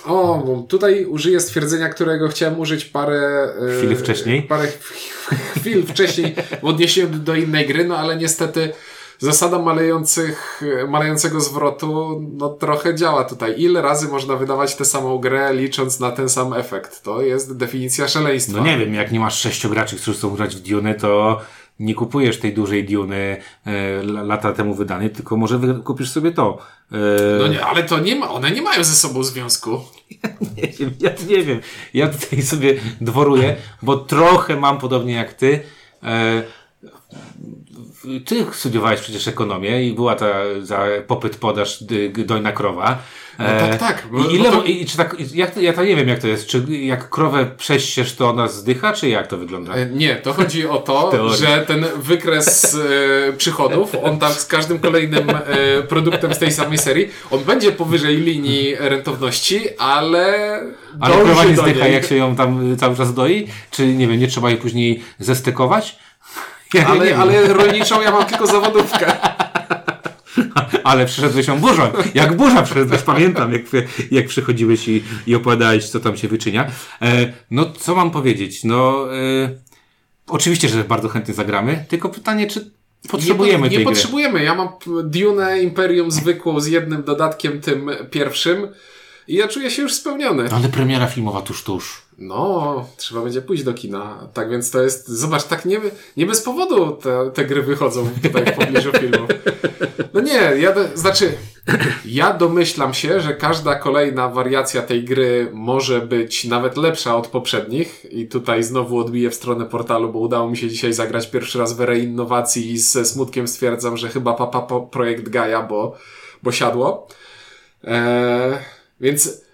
O, tutaj użyję stwierdzenia, którego chciałem użyć parę. e, Chwil wcześniej. Parę chwil wcześniej w odniesieniu do innej gry, no ale niestety zasada malejących, malejącego zwrotu no trochę działa tutaj. Ile razy można wydawać tę samą grę, licząc na ten sam efekt? To jest definicja szaleństwa. No nie wiem, jak nie masz sześciu graczy, którzy chcą grać w Dune, to nie kupujesz tej dużej Duny e, la- lata temu wydanej, tylko może kupisz sobie to. E, No nie, ale to nie ma, one nie mają ze sobą związku. [LAUGHS] nie wiem, ja nie wiem. Ja tutaj sobie dworuję, bo trochę mam podobnie jak ty. E, ty studiowałeś przecież ekonomię i była ta za popyt podaż dojna krowa. No tak, tak, bo- I ile, to- i, czy tak, to- ja to nie wiem jak to jest. Czy jak krowę prześciesz, to ona zdycha, czy jak to wygląda? E, Nie, to chodzi o to, [LAUGHS] że ten wykres e, przychodów, on tam z każdym kolejnym e, produktem z tej samej serii, on będzie powyżej linii rentowności, ale Ale krowa nie zdycha, jak się ją tam cały czas doi? Czy nie wiem, nie trzeba jej później zestekować? Ja nie Ale, wiem. ale rolniczą ja mam tylko zawodówkę. [LAUGHS] Ale przyszedłeś ją burzą. Jak burza przyszedłeś, pamiętam, jak, jak przychodziłeś i, i opowiadałeś, co tam się wyczynia. E, no, co mam powiedzieć? No, e, oczywiście, że bardzo chętnie zagramy, tylko pytanie, czy potrzebujemy nie, tej nie gry? potrzebujemy. Ja mam Dune Imperium zwykłą z jednym dodatkiem, tym pierwszym. I ja czuję się już spełniony. Ale premiera filmowa tuż, tuż. No, trzeba będzie pójść do kina. Tak więc to jest, zobacz, tak nie, nie bez powodu te, te gry wychodzą tutaj w pobliżu [LAUGHS] filmu. No nie, ja, do, znaczy, ja domyślam się, że każda kolejna wariacja tej gry może być nawet lepsza od poprzednich i tutaj znowu odbiję w stronę portalu, bo udało mi się dzisiaj zagrać pierwszy raz w erę innowacji i ze smutkiem stwierdzam, że chyba papa po projekt Gaia, bo, bo siadło. Eee, więc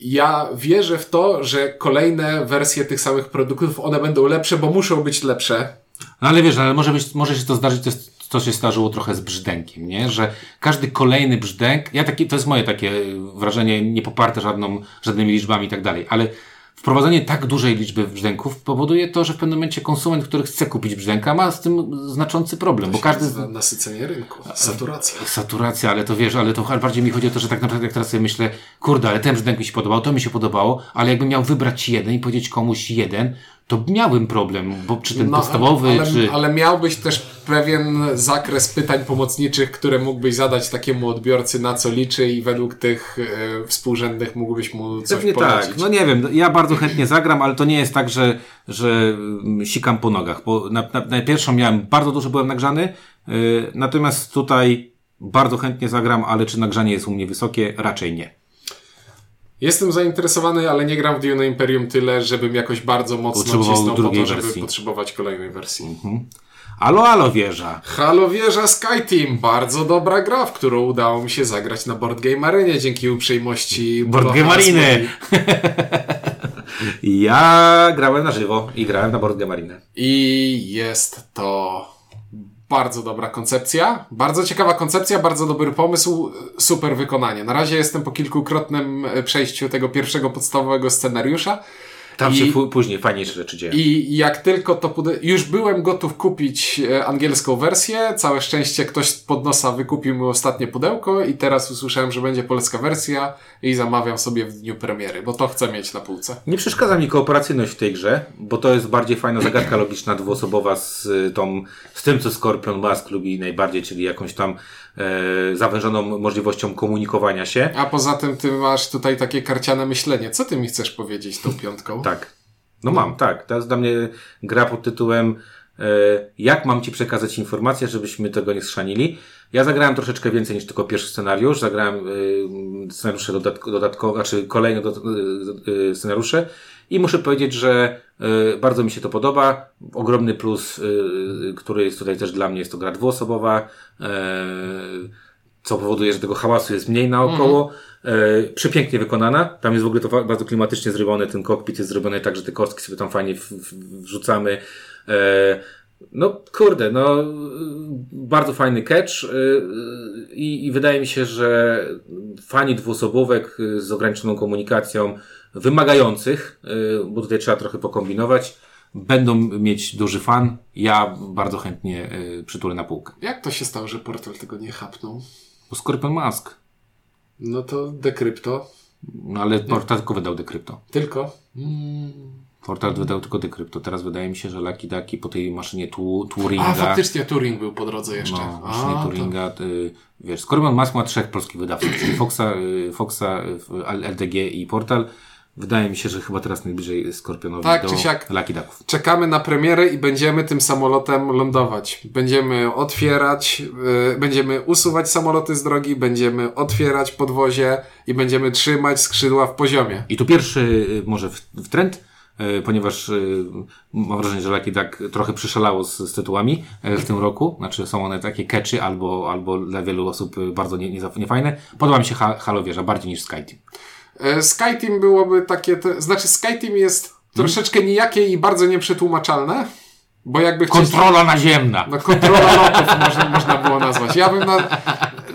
ja wierzę w to, że kolejne wersje tych samych produktów, one będą lepsze, bo muszą być lepsze. No ale wiesz, ale może, być, może się to zdarzyć, to jest co się zdarzyło trochę z brzdękiem, nie? Że każdy kolejny brzdęk, ja taki, to jest moje takie wrażenie, nie poparte żadną, żadnymi liczbami i tak dalej, ale wprowadzenie tak dużej liczby brzdęków powoduje to, że w pewnym momencie konsument, który chce kupić brzdęka, ma z tym znaczący problem, bo każdy... nazywa Nasycenie rynku, saturacja. Saturacja, ale to wiesz, ale to bardziej mi chodzi o to, że tak naprawdę jak teraz sobie myślę, kurde, ale ten brzdęk mi się podobał, to mi się podobało, ale jakbym miał wybrać jeden i powiedzieć komuś jeden, to miałbym problem, bo czy ten No, podstawowy, ale, czy... ale miałbyś też pewien zakres pytań pomocniczych, które mógłbyś zadać takiemu odbiorcy, na co liczy i według tych e, współrzędnych mógłbyś mu coś Pewnie polecić. tak. No nie wiem, ja bardzo chętnie zagram, ale to nie jest tak, że, że mm, sikam po nogach, bo na, na, na pierwszą miałem bardzo dużo byłem nagrzany, yy, natomiast tutaj bardzo chętnie zagram, ale czy nagrzanie jest u mnie wysokie? Raczej nie. Jestem zainteresowany, ale nie gram w Dune Imperium tyle, żebym jakoś bardzo mocno cisnął po to, żeby wersji. potrzebować kolejnej wersji. Alo, alo wieża. Halo Wieża Skyteam, bardzo dobra gra, w którą udało mi się zagrać na Board Game Arenie dzięki uprzejmości Board Game. [LAUGHS] Ja grałem na żywo i grałem na Board Game Arena. I jest to bardzo dobra koncepcja, bardzo ciekawa koncepcja, bardzo dobry pomysł, super wykonanie. Na razie jestem po kilkukrotnym e, przejściu tego pierwszego podstawowego scenariusza. Tam I- się później fajniejsze rzeczy dzieją. I jak tylko to pude... już byłem gotów kupić e, angielską wersję, całe szczęście ktoś pod nosa wykupił mi ostatnie pudełko i teraz usłyszałem, że będzie polska wersja i zamawiam sobie w dniu premiery, bo to chcę mieć na półce. Nie przeszkadza mi kooperacyjność w tej grze, bo to jest bardziej fajna zagadka logiczna dwuosobowa z y, tą, z tym, co Scorpion Mask lubi najbardziej, czyli jakąś tam e, zawężoną możliwością komunikowania się. A poza tym ty masz tutaj takie karciane myślenie. Co ty mi chcesz powiedzieć tą piątką? Tak. No mam, tak. To jest dla mnie gra pod tytułem e, jak mam Ci przekazać informację, żebyśmy tego nie schrzanili. Ja zagrałem troszeczkę więcej niż tylko pierwszy scenariusz. Zagrałem e, scenariusze dodatko, dodatkowe, znaczy kolejne do, scenariusze i muszę powiedzieć, że e, bardzo mi się to podoba. Ogromny plus, e, który jest tutaj też dla mnie, jest to gra dwuosobowa. E, co powoduje, że tego hałasu jest mniej naokoło. E, przepięknie wykonana. Tam jest w ogóle to bardzo klimatycznie zrobione. Ten kokpit jest zrobiony tak, że te kostki sobie tam fajnie wrzucamy. No kurde, no bardzo fajny catch i, i wydaje mi się, że fani dwuosobówek z ograniczoną komunikacją, wymagających, y, bo tutaj trzeba trochę pokombinować, będą mieć duży fan. Ja bardzo chętnie y, przytulę na półkę. Jak to się stało, że portal tego nie chapnął? Bo Scorpion Mask. No to Decrypto. No ale Portal tylko wydał Decrypto. Tylko. Mm. Portal wydał tylko Decrypto. Teraz wydaje mi się, że Lucky Ducky po tej maszynie tu, Turinga... A, faktycznie Turing był po drodze jeszcze. No, A, maszynie to- Turinga, y, wiesz, Scorpion Mask ma trzech polskich wydawców, czyli Foxa, y, Foxa, y, LDG i Portal. Wydaje mi się, że chyba teraz najbliżej Scorpionowi Tak do czy siak. Lucky Ducków. Czekamy na premierę i będziemy tym samolotem lądować. Będziemy otwierać, yy, będziemy usuwać samoloty z drogi, będziemy otwierać podwozie i będziemy trzymać skrzydła w poziomie. I tu pierwszy y, może w, w trend, y, ponieważ y, mam wrażenie, że Lucky Duck trochę przyszalało z, z tytułami y, w tym roku. Znaczy są one takie catchy albo, albo dla wielu osób bardzo nie, nie, niefajne. Podoba mi się ha Halo Wieża bardziej niż Skyteam. Yy, Skyteam byłoby takie, te, znaczy Skyteam jest troszeczkę nijakie i bardzo nieprzetłumaczalne, bo jakby chcieć... Kontrola naziemna! No kontrola lotów można, można było nazwać. Ja bym na...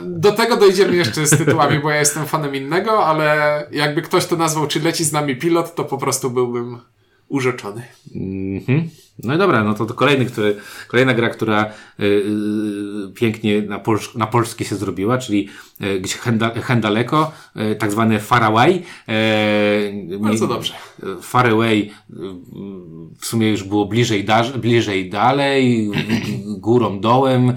Do tego dojdziemy jeszcze z tytułami, bo ja jestem fanem innego, ale jakby ktoś to nazwał, czy leci z nami pilot, to po prostu byłbym urzeczony. Mhm. No i dobra, no to, to kolejny, który, kolejna gra, która y, y, pięknie na, polsz, na polskie się zrobiła, czyli y, gdzieś henda, Hendaleko, y, tak zwany Faraway. Y, Bardzo dobrze. Faraway w sumie już było bliżej, da, bliżej dalej, górą, dołem.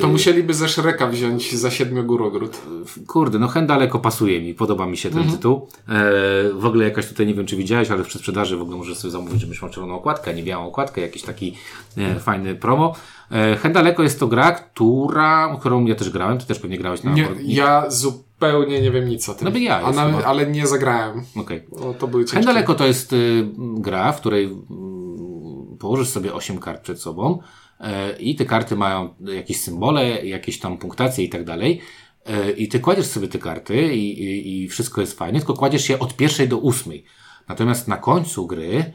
To musieliby ze Szreka wziąć za siedmiogórogród. Kurde, no Hendaleko pasuje mi, podoba mi się ten tytuł. E, w ogóle jakaś tutaj, nie wiem czy widziałeś, ale w przedsprzedaży w ogóle możesz sobie zamówić, żebyś miał czerwoną okładkę, a nie białą okładkę, jakiś taki e, fajny promo. E, Hendaleko jest to gra, która, którą ja też grałem, ty też pewnie grałeś na Nie, ja zupełnie nie wiem nic o tym. No by ja jest na, chyba. ale nie zagrałem. Okej. O, to były to jest y, gra, w której mm, położysz sobie 8 kart przed sobą e, i te karty mają jakieś symbole, jakieś tam punktacje i tak dalej. E, I ty kładziesz sobie te karty i, i, i wszystko jest fajnie, tylko kładziesz je od pierwszej do ósmej. Natomiast na końcu gry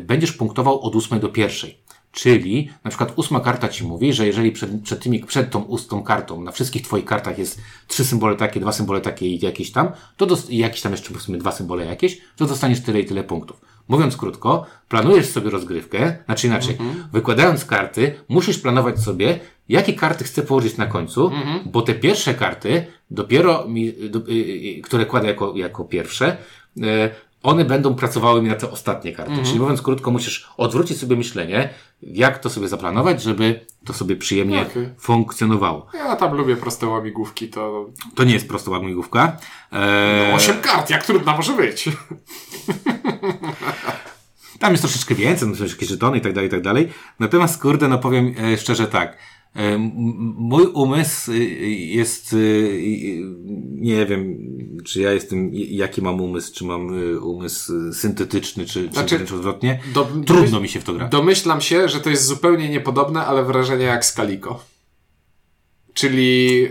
będziesz punktował od ósmej do pierwszej. Czyli na przykład ósma karta ci mówi, że jeżeli przed, przed, tymi, przed tą ustą kartą na wszystkich twoich kartach jest trzy symbole takie, dwa symbole takie i jakieś tam, to dos- i jakieś tam jeszcze powiedzmy dwa symbole jakieś, to dostaniesz tyle i tyle punktów. Mówiąc krótko, planujesz sobie rozgrywkę, znaczy inaczej, wykładając karty, musisz planować sobie, jakie karty chcę położyć na końcu, bo te pierwsze karty, dopiero mi, do, y, y, które kładę jako, jako pierwsze, y, one będą pracowały mi na te ostatnie karty. Czyli mówiąc krótko, musisz odwrócić sobie myślenie, jak to sobie zaplanować, żeby to sobie przyjemnie Okej. funkcjonowało. Ja tam lubię proste łamigłówki, to To nie jest prosta łamigłówka. Eee, osiem kart, jak trudna może być. [LAUGHS] Tam jest troszeczkę więcej, no jakieś żetony i tak dalej, i tak dalej. Natomiast, kurde, no powiem e, szczerze tak. E, mój umysł y, jest, y, y, nie wiem, czy ja jestem, jaki mam umysł, czy mam y, umysł y, syntetyczny, czy, czy Znaczy, wręcz odwrotnie. do- Trudno mi się w to gra. Domyślam się, że to jest zupełnie niepodobne, ale wrażenie jak z Kaliko. Czyli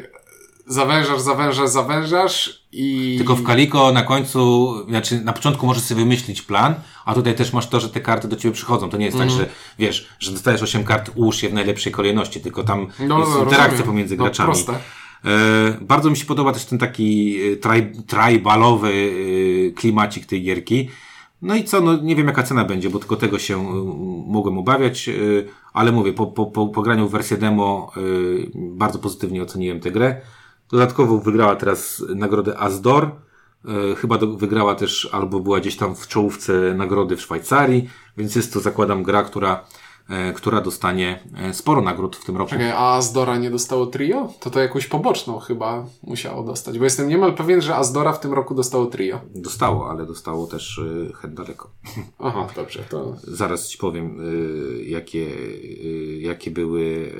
zawężasz, zawężasz, zawężasz i... Tylko w Kaliko na końcu, znaczy na początku możesz sobie wymyślić plan, a tutaj też masz to, że te karty do ciebie przychodzą. To nie jest tak, że wiesz, że dostajesz 8 kart, ułóż je w najlepszej kolejności, tylko tam No, jest no, interakcja rozumiem. pomiędzy No, graczami. proste. E, bardzo mi się podoba też ten taki e, tri, tribalowy e, klimacik tej gierki. No i co, no nie wiem jaka cena będzie, bo tylko tego się mogłem obawiać, ale mówię, po, po, po, po graniu w wersję demo bardzo pozytywnie oceniłem tę grę. Dodatkowo wygrała teraz nagrodę Asdor. E, Chyba wygrała też, albo była gdzieś tam w czołówce nagrody w Szwajcarii, więc jest to, zakładam, gra, która, która dostanie e, sporo nagród w tym roku. Czekaj, a Azdora nie dostało trio? To to jakąś poboczną chyba musiało dostać, bo jestem niemal pewien, że Azdora w tym roku dostało trio. Dostało, ale dostało też y, head daleko. Aha, dobrze, to... Zaraz ci powiem, jakie, jakie były,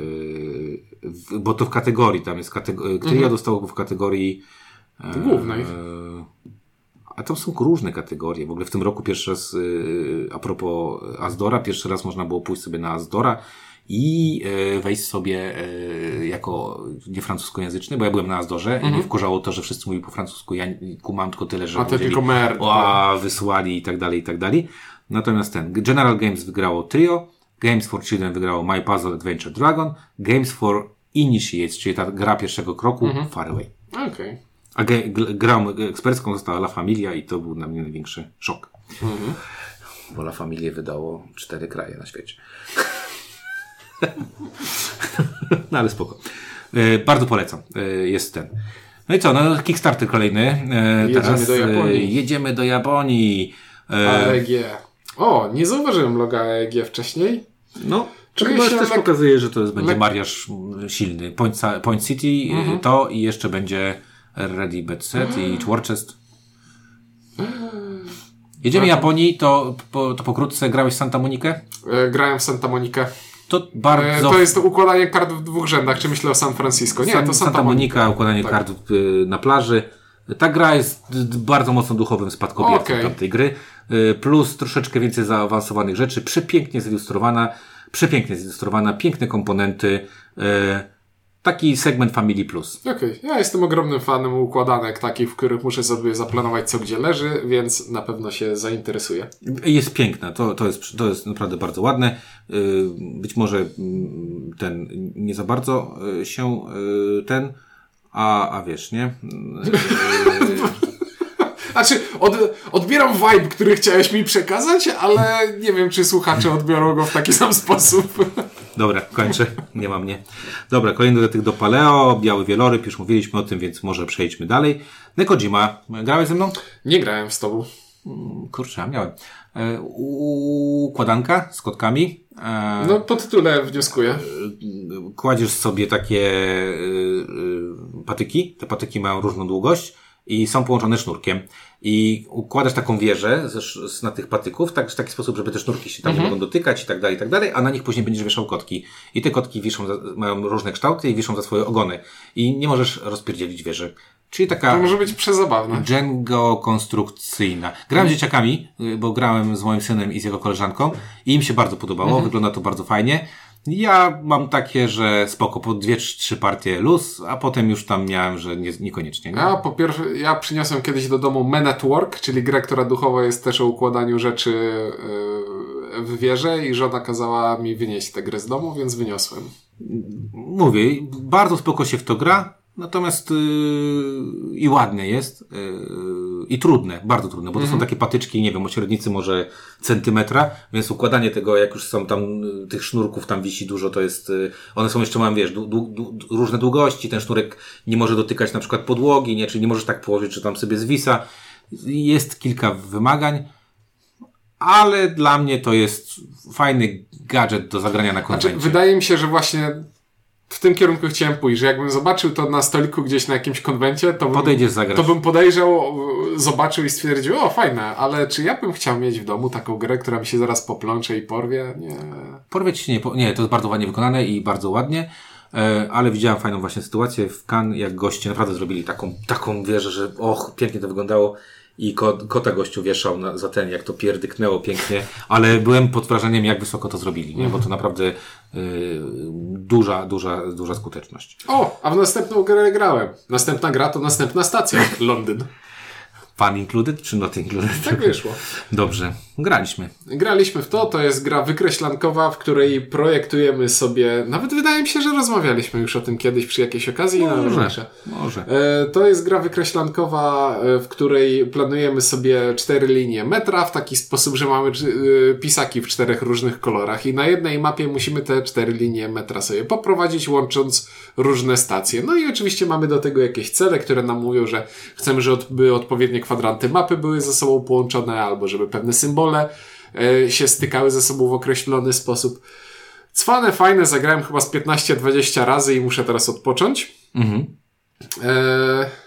bo to w kategorii, tam jest kategoria, Tria dostało w kategorii e, Głównej. e, a tam są różne kategorie. W ogóle w tym roku pierwszy raz, y, a propos Azdora, pierwszy raz można było pójść sobie na Azdora i e, wejść sobie e, jako nie francuskojęzyczny, bo ja byłem na Azdorze i mnie wkurzało to, że wszyscy mówili po francusku. Ja kumam tylko tyle, że A powiedzieli, tylko mer. o, wysłali i tak dalej, i tak dalej. Natomiast ten, General Games wygrało Trio, Games for Children wygrało My Puzzle Adventure Dragon, Games for Initiates, czyli ta gra pierwszego kroku, Far Away. Okej. A grą ekspercką została La Familia i to był dla mnie największy szok. Bo La Familia wydało cztery kraje na świecie. [LAUGHS] no ale spoko. E, bardzo polecam. E, jest ten. No i co, no Kickstarter kolejny. E, Jedziemy teraz, do Japonii. E, jedziemy do Japonii. E, AEG. O, nie zauważyłem loga AEG wcześniej. no, Czuję chyba się też lek- pokazuje, że to jest, będzie lek- mariaż mm, silny. Point, Point City e, to i jeszcze będzie Ready Bet Set i Worcest. Jedziemy Japonii, to, po, to pokrótce grałeś Santa Monikę? E, grałem w Santa Monikę. To E, bardzo... to jest układanie kart w dwóch rzędach. Czy myślę o San Francisco? Nie, San- to Santa, Santa Monica. Monica, układanie Tak. kart y, na plaży. Ta gra jest bardzo mocno duchowym spadkobiercą tamtej gry. Y, Plus troszeczkę więcej zaawansowanych rzeczy. Przepięknie zilustrowana. Przepięknie zilustrowana. Piękne komponenty. y, Taki segment Family Plus. Okej, ja jestem ogromnym fanem układanek takich, w których muszę sobie zaplanować co gdzie leży, więc na pewno się zainteresuję. Jest piękna, to, to, jest, to jest naprawdę bardzo ładne. Y, Być może mm, ten nie za bardzo y, się y, ten, a, a wiesz, nie? [LAUGHS] Znaczy, od, odbieram vibe, który chciałeś mi przekazać, ale nie wiem, czy słuchacze odbiorą go w taki sam sposób. Dobra, kończę. Nie ma mnie. Dobra, kolejny do tych do Paleo, Biały Wieloryb, już mówiliśmy o tym, więc może przejdźmy dalej. Nekojima, grałeś ze mną? Nie grałem z tobą. Kurczę, a miałem. E, układanka z kotkami. E, no, po tytule wnioskuję. Kładziesz sobie takie e, e, patyki. Te patyki mają różną długość i są połączone sznurkiem. I układasz taką wieżę z, z, na tych patyków, tak, w taki sposób, żeby te sznurki się tam mhm. nie mogą dotykać i tak dalej, i tak dalej, a na nich później będziesz wieszał kotki. I te kotki wiszą, za, mają różne kształty i wiszą za swoje ogony. I nie możesz rozpierdzielić wieży. Czyli taka. To może być przezabawne. Django konstrukcyjna. Grałem z dzieciakami, y, bo grałem z moim synem i z jego koleżanką i im się bardzo podobało. Mhm. Wygląda to bardzo fajnie. Ja mam takie, że spoko, po dwie, trzy partie luz, a potem już tam miałem, że nie, niekoniecznie. Nie? A po pierwsze, ja przyniosłem kiedyś do domu Men at Work, czyli grę, która duchowo jest też o układaniu rzeczy yy, w wieże i żona kazała mi wynieść tę grę z domu, więc wyniosłem. Mówię, bardzo spoko się w to gra. Natomiast yy, i ładne jest, yy, i trudne, bardzo trudne, bo to są mhm. takie patyczki, nie wiem, o średnicy może centymetra, więc układanie tego, jak już są tam, y, tych sznurków tam wisi dużo, to jest, yy, one są jeszcze, mam, wiesz, różne długości, ten sznurek nie może dotykać na przykład podłogi, nie, czyli nie możesz tak położyć, że tam sobie zwisa. Jest kilka wymagań, ale dla mnie to jest fajny gadżet do zagrania na konwencie. Znaczy, wydaje mi się, że właśnie w tym kierunku chciałem pójść, że jakbym zobaczył to na stoliku gdzieś na jakimś konwencie, to bym, to bym podejrzał, zobaczył i stwierdził, o fajne, ale czy ja bym chciał mieć w domu taką grę, która mi się zaraz poplącze i porwie? Nie. Porwie ci się nie, nie, to jest bardzo ładnie wykonane i bardzo ładnie, e, ale widziałem fajną właśnie sytuację w Cannes, jak goście naprawdę zrobili taką, taką wieżę, że och, pięknie to wyglądało i kot, kota gościu wieszał na, za ten, jak to pierdyknęło pięknie, ale byłem pod wrażeniem, jak wysoko to zrobili, nie? bo to naprawdę duża, duża, duża skuteczność. O, a w następną grę grałem. Następna gra to następna stacja, Londyn. Fun included czy not included? Tak wyszło. Dobrze, graliśmy. Graliśmy w to, to jest gra wykreślankowa, w której projektujemy sobie, nawet wydaje mi się, że rozmawialiśmy już o tym kiedyś przy jakiejś okazji. Może, może. E, to jest gra wykreślankowa, e, w której planujemy sobie cztery linie metra w taki sposób, że mamy e, pisaki w czterech różnych kolorach i na jednej mapie musimy te cztery linie metra sobie poprowadzić, łącząc różne stacje. No i oczywiście mamy do tego jakieś cele, które nam mówią, że chcemy, żeby odpowiednie kwadranty mapy były ze sobą połączone, albo żeby pewne symbole e, się stykały ze sobą w określony sposób. Cwane, fajne, zagrałem chyba z 15-20 razy i muszę teraz odpocząć. Mhm. E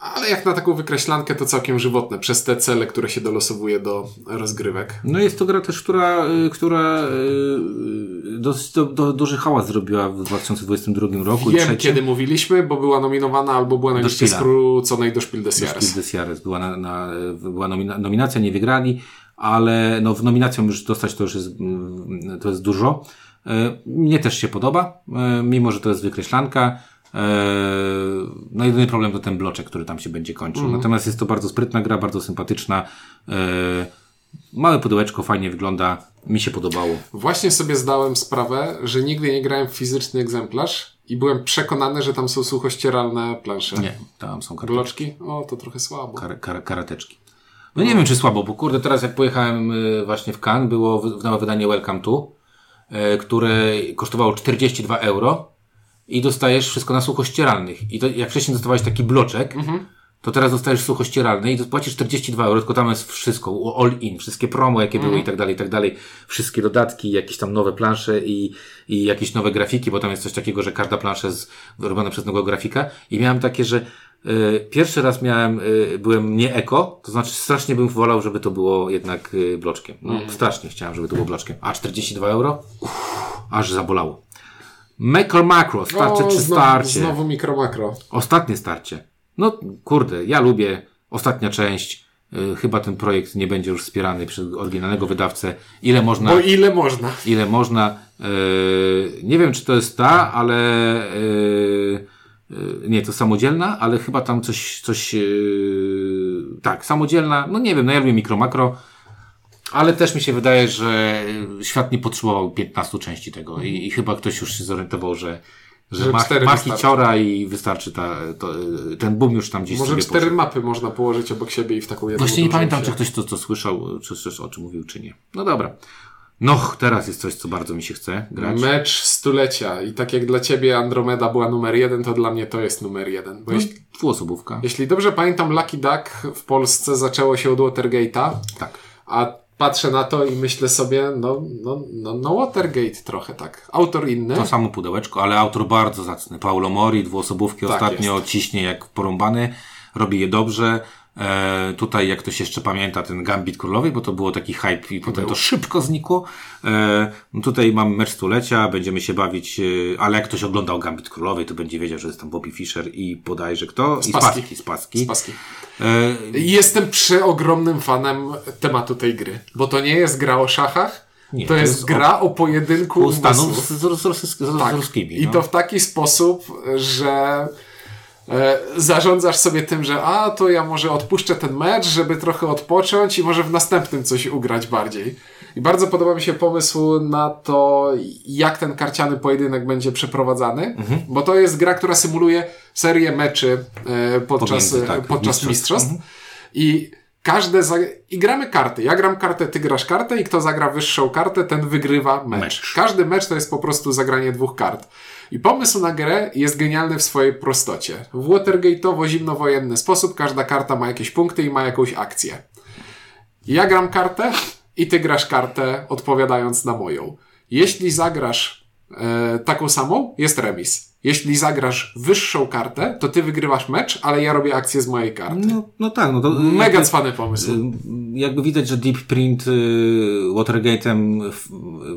ale jak na taką wykreślankę to całkiem żywotne, przez te cele, które się dolosowuje do rozgrywek. No jest to gra też, która, y, która y, dosyć do, do, duży hałas zrobiła w 2022 roku. Wiem, kiedy mówiliśmy, bo była nominowana albo była na liście skróconej do Spiel des Jahres. Spiel des Jahres. Była, na, na, była nomina, nominacja, nie wygrali, ale no, w nominacją już dostać to już jest, to jest dużo. Y, mnie też się podoba, mimo że to jest wykreślanka. Eee, no jedyny problem to ten bloczek, który tam się będzie kończył. Mm. Natomiast jest to bardzo sprytna gra, bardzo sympatyczna. Eee, małe pudełeczko fajnie wygląda. Mi się podobało. Właśnie sobie zdałem sprawę, że nigdy nie grałem w fizyczny egzemplarz i byłem przekonany, że tam są suchościeralne plansze. Nie, tam są karateczki. Bloczki? O, to trochę słabo. Kar, kar, karateczki. No nie wiem, czy słabo, bo kurde, teraz jak pojechałem y, właśnie w Cannes, było nowe wydanie Welcome to, y, które kosztowało 42 euro i dostajesz wszystko na suchościeralnych. I to, jak wcześniej dostawałeś taki bloczek, mhm. to teraz dostajesz suchościeralny i płacisz 42 euro, tylko tam jest wszystko, all in, wszystkie promo, jakie były mhm. i tak dalej, i tak dalej. Wszystkie dodatki, jakieś tam nowe plansze i, i jakieś nowe grafiki, bo tam jest coś takiego, że każda plansza jest robiona przez nowego grafika. I miałem takie, że y, pierwszy raz miałem, y, byłem nie eko, to znaczy strasznie bym wolał, żeby to było jednak y, bloczkiem. No, mhm. strasznie chciałem, żeby to było bloczkiem. A 42 euro? Uff, aż zabolało. Macro Macro, starcie o, czy znowu, starcie. Znowu mikro makro. Ostatnie starcie. No kurde, ja lubię ostatnia część. Yy, chyba ten projekt nie będzie już wspierany przez oryginalnego wydawcę. Ile można. Bo ile można. Ile można. Yy, nie wiem, czy to jest ta, ale yy, nie, to samodzielna, ale chyba tam coś, coś tak, samodzielna, no nie wiem, no ja lubię mikro makro. Ale też mi się wydaje, że świat nie potrzebował 15 części tego i, i chyba ktoś już się zorientował, że że, Że ma, ma hiciora i wystarczy ta, to, y, ten boom już tam gdzieś Może cztery poszedł. mapy można położyć obok siebie i w taką jedną Właśnie nie pamiętam, się- czy ktoś to, to słyszał, czy coś o czym mówił, czy nie. No dobra. No, teraz jest coś, co bardzo mi się chce grać. Mecz stulecia i tak jak dla ciebie Andromeda była numer jeden, to dla mnie to jest numer jeden. No. Bo jeśli, Dwuosobówka. jeśli dobrze pamiętam, Lucky Duck w Polsce zaczęło się od Watergate'a, Tak. a patrzę na to i myślę sobie, no, no, no, no Watergate trochę tak. Autor inny. To samo pudełeczko, ale autor bardzo zacny. Paulo Mori, dwuosobówki Tak ostatnio ciśnie jak porąbany, robi je dobrze. E, tutaj, jak ktoś jeszcze pamięta ten Gambit Królowej, bo to było taki hype i potem to szybko znikło. E, no tutaj mamy mecz stulecia, będziemy się bawić, e, ale jak ktoś oglądał Gambit Królowej, to będzie wiedział, że jest tam Bobby Fischer i bodajże kto? I Spassky. Spaski. Spaski. z paski. E, Jestem przeogromnym fanem tematu tej gry, bo to nie jest gra o szachach, Nie, to, to jest jest gra o pojedynku u Stanów z, z, z, z, z, Tak. z ruskimi. I no. to w taki sposób, że zarządzasz sobie tym, że a, to ja może odpuszczę ten mecz, żeby trochę odpocząć i może w następnym coś ugrać bardziej. I bardzo podoba mi się pomysł na to, jak ten karciany pojedynek będzie przeprowadzany, Mhm. bo to jest gra, która symuluje serię meczy e, podczas, Pomiędzy, tak, podczas mistrzostw. mistrzostw. I każde za... I gramy karty. Ja gram kartę, ty grasz kartę i kto zagra wyższą kartę, ten wygrywa mecz. Mecz. Każdy mecz to jest po prostu zagranie dwóch kart. I pomysł na grę jest genialny w swojej prostocie. W Watergate'owo zimnowojenny sposób każda karta ma jakieś punkty i ma jakąś akcję. Ja gram kartę i ty grasz kartę odpowiadając na moją. Jeśli zagrasz taką samą, jest remis. Jeśli zagrasz wyższą kartę, to ty wygrywasz mecz, ale ja robię akcję z mojej karty. No, no tak, no to Mega jakby, cwany pomysł. jakby widać, że Deep Print y, Watergate'em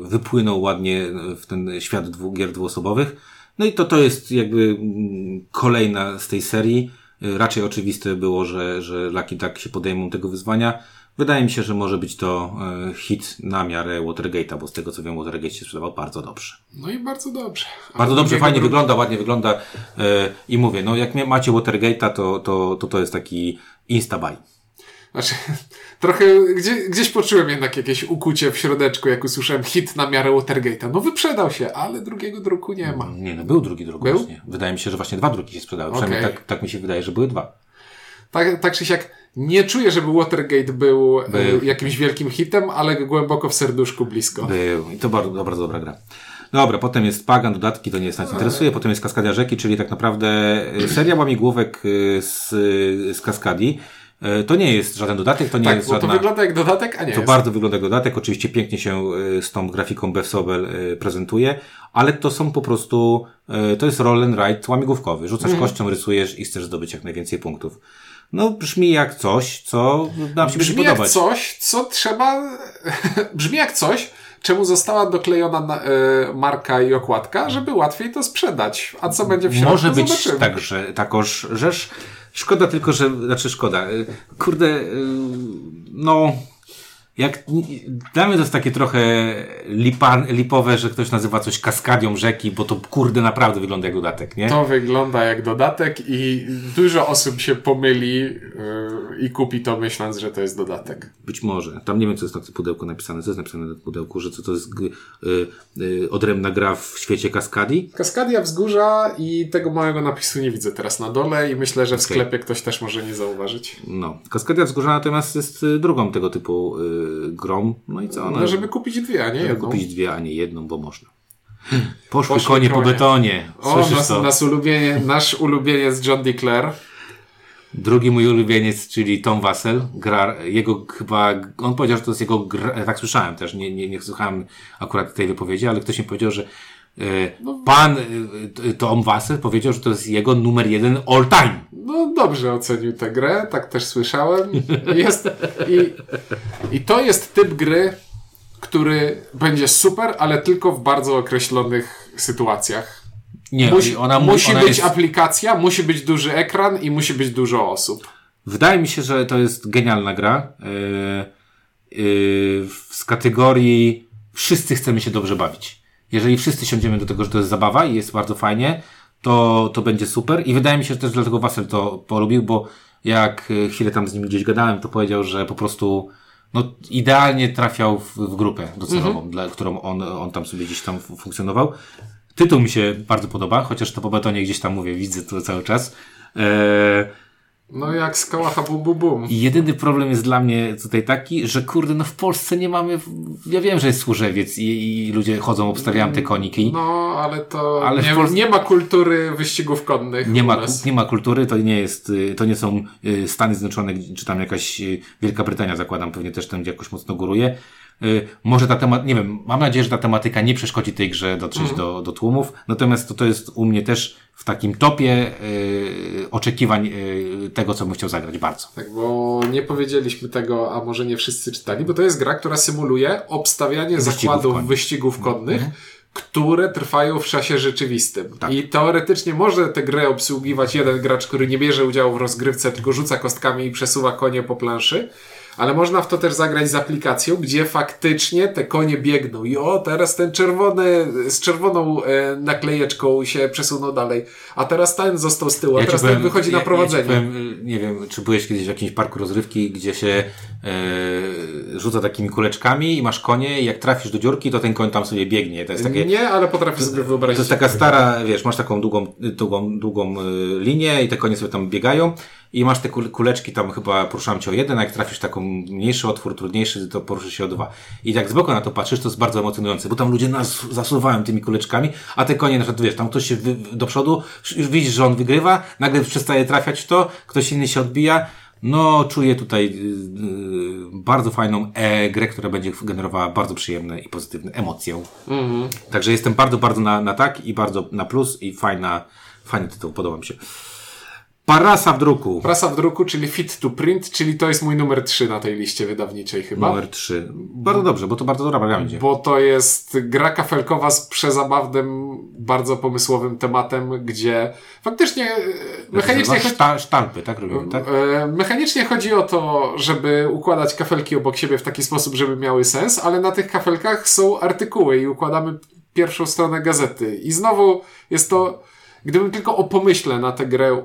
wypłynął ładnie w ten świat dwu, gier dwuosobowych. No i to, to jest jakby mm, kolejna z tej serii. Y, Raczej oczywiste było, że, że Lucky Duck się podejmą tego wyzwania. Wydaje mi się, że może być to y, hit na miarę Watergate'a, bo z tego co wiem, Watergate się sprzedawał bardzo dobrze. No i bardzo dobrze. A Bardzo dobrze, fajnie dru- wygląda, ładnie wygląda. E, I mówię, no jak macie Watergate'a, to, to, to to jest taki insta-buy. Znaczy, [LAUGHS] trochę gdzie, gdzieś poczułem jednak jakieś ukucie w środeczku, jak usłyszałem hit na miarę Watergate'a. No wyprzedał się, ale drugiego druku nie ma. Nie, no był drugi druk Był? właśnie. Wydaje mi się, że właśnie dwa druki się sprzedały. Przynajmniej tak, tak mi się wydaje, że były dwa. Tak, tak czy siak, nie czuję, żeby Watergate był, e, Był. jakimś wielkim hitem, ale głęboko w serduszku blisko. Był. I to bardzo, bardzo dobra gra. Dobra, potem jest Pagan, dodatki, to nie jest nas interesuje. Potem jest Kaskadia Rzeki, czyli tak naprawdę y, seria łamigłówek y, z, z Kaskadii. To nie jest żaden dodatek, to nie Tak, jest bo to żadna... wygląda jak dodatek, a nie To jest. bardzo wygląda jak dodatek. Oczywiście pięknie się z tą grafiką Bev Sobel y, prezentuje, ale to są po prostu, to jest roll and ride łamigłówkowy. Rzucasz Mhm. kością, rysujesz i chcesz zdobyć jak najwięcej punktów. No, brzmi jak coś, co nam się Brzmi jak coś, co trzeba... [LAUGHS] Brzmi jak coś, czemu została doklejona na, e, marka i okładka, żeby łatwiej to sprzedać. A co będzie w środku, Może być zobaczymy. tak, że takoż, żeż szkoda tylko, że, znaczy szkoda, y, kurde, y, no, jak, dla mnie to jest takie trochę lipa, lipowe, że ktoś nazywa coś kaskadią rzeki, bo to kurde naprawdę wygląda jak dodatek, nie? To wygląda jak dodatek i dużo osób się pomyli yy, i kupi to myśląc, że to jest dodatek. Być może. Tam nie wiem, co jest na tym pudełku napisane. Co jest napisane na pudełku? Że co to jest g- y, y, odrębna gra w świecie kaskadii? Kaskadia wzgórza i tego małego napisu nie widzę teraz na dole i myślę, że w sklepie ktoś też może nie zauważyć. No. Kaskadia wzgórza natomiast jest y, drugą tego typu y, grą. No i co? No, No, żeby kupić dwie, a nie jedną. kupić dwie, a nie jedną, bo można. [LAUGHS] Poszły, Poszły konie po konie. betonie. O, nas, to? nas ulubienie, nasz ulubieniec John Declare. Drugi mój ulubieniec, czyli Tom Wassel, gra, jego chyba, on powiedział, że to jest jego gra, tak słyszałem też, nie, nie, nie słuchałem akurat tej wypowiedzi, ale ktoś mi powiedział, że. Pan e, Tom Wassel powiedział, że to jest jego numer jeden all time. No dobrze ocenił tę grę, tak też słyszałem. Jest, i, I to jest typ gry, który będzie super, ale tylko w bardzo określonych sytuacjach. Nie, Musi, ona, mu- musi ona być jest, aplikacja, musi być duży ekran i musi być dużo osób. Wydaje mi się, że to jest genialna gra. Yy, yy, z kategorii wszyscy chcemy się dobrze bawić. Jeżeli wszyscy siądziemy do tego, że to jest zabawa i jest bardzo fajnie, to, to będzie super. I wydaje mi się, że też dlatego Wasel to polubił, bo jak y, chwilę tam z nim gdzieś gadałem, to powiedział, że po prostu no, idealnie trafiał w, w grupę docelową, dla którą on, on tam sobie gdzieś tam fu- funkcjonował. Tytuł mi się bardzo podoba, chociaż to po betonie gdzieś tam mówię, widzę to cały czas. Eee, no jak skała ha bum bum bum. Jedyny problem jest dla mnie tutaj taki, że kurde, no w Polsce nie mamy, ja wiem, że jest służewiec i, i ludzie chodzą, obstawiają te koniki. No, ale to ale nie, Polsce... nie ma kultury wyścigów konnych. Nie ma, nie ma kultury, to nie jest, to nie są y, Stany Zjednoczone, czy tam jakaś y, Wielka Brytania, zakładam, pewnie też tam jakoś mocno góruje. Y, może ta temat, nie wiem, mam nadzieję, że ta tematyka nie przeszkodzi tej grze dotrzeć mm. do, do tłumów, natomiast to, to jest u mnie też w takim topie yy, oczekiwań yy, tego, co bym chciał zagrać bardzo. Tak, bo nie powiedzieliśmy tego, a może nie wszyscy czytali, bo to jest gra, która symuluje obstawianie wyścigów zakładów koni. wyścigów konnych, mm które trwają w czasie rzeczywistym. Tak. I teoretycznie może tę grę obsługiwać jeden gracz, który nie bierze udziału w rozgrywce, tylko rzuca kostkami i przesuwa konie po planszy ale można w to też zagrać z aplikacją, gdzie faktycznie te konie biegną i o, teraz ten czerwony, z czerwoną e, naklejeczką się przesunął dalej, a teraz ten został z tyłu, a ja teraz ten wychodzi ja, na prowadzenie. Ja powiem, nie wiem, czy byłeś kiedyś w jakimś parku rozrywki, gdzie się e, rzuca takimi kuleczkami i masz konie i jak trafisz do dziurki, to ten koń tam sobie biegnie. To jest takie, nie, ale potrafię sobie wyobrazić. To jest taka stara, wiesz, masz taką długą, długą, długą e, linię i te konie sobie tam biegają i masz te kuleczki, tam chyba poruszałem cię o jeden, a jak trafisz taką mniejszy otwór, trudniejszy, to poruszy się o dwa. I jak z boku na to patrzysz, to jest bardzo emocjonujące, bo tam ludzie nas zasuwają tymi kuleczkami, a te konie, na przykład, wiesz, tam ktoś się do przodu, już widzisz, że on wygrywa, nagle przestaje trafiać w to, ktoś inny się odbija, no, czuję tutaj yy, bardzo fajną e grę, która będzie generowała bardzo przyjemne i pozytywne emocje. Mm -hmm. Także jestem bardzo, bardzo na, na tak i bardzo na plus i fajna, fajny tytuł, podoba mi się. Parasa w druku. Prasa w druku, czyli fit to print, czyli to jest mój numer 3 na tej liście wydawniczej chyba. Numer 3. Bardzo dobrze, bo to bardzo dobra gra będzie. Bo to jest gra kafelkowa z przezabawnym, bardzo pomysłowym tematem, gdzie faktycznie e, mechanicznie... Chodzi... Szta, sztampy, tak robimy, tak? E, mechanicznie chodzi o to, żeby układać kafelki obok siebie w taki sposób, żeby miały sens, ale na tych kafelkach są artykuły i układamy pierwszą stronę gazety. I znowu jest to... Gdybym tylko o pomyśle na tę grę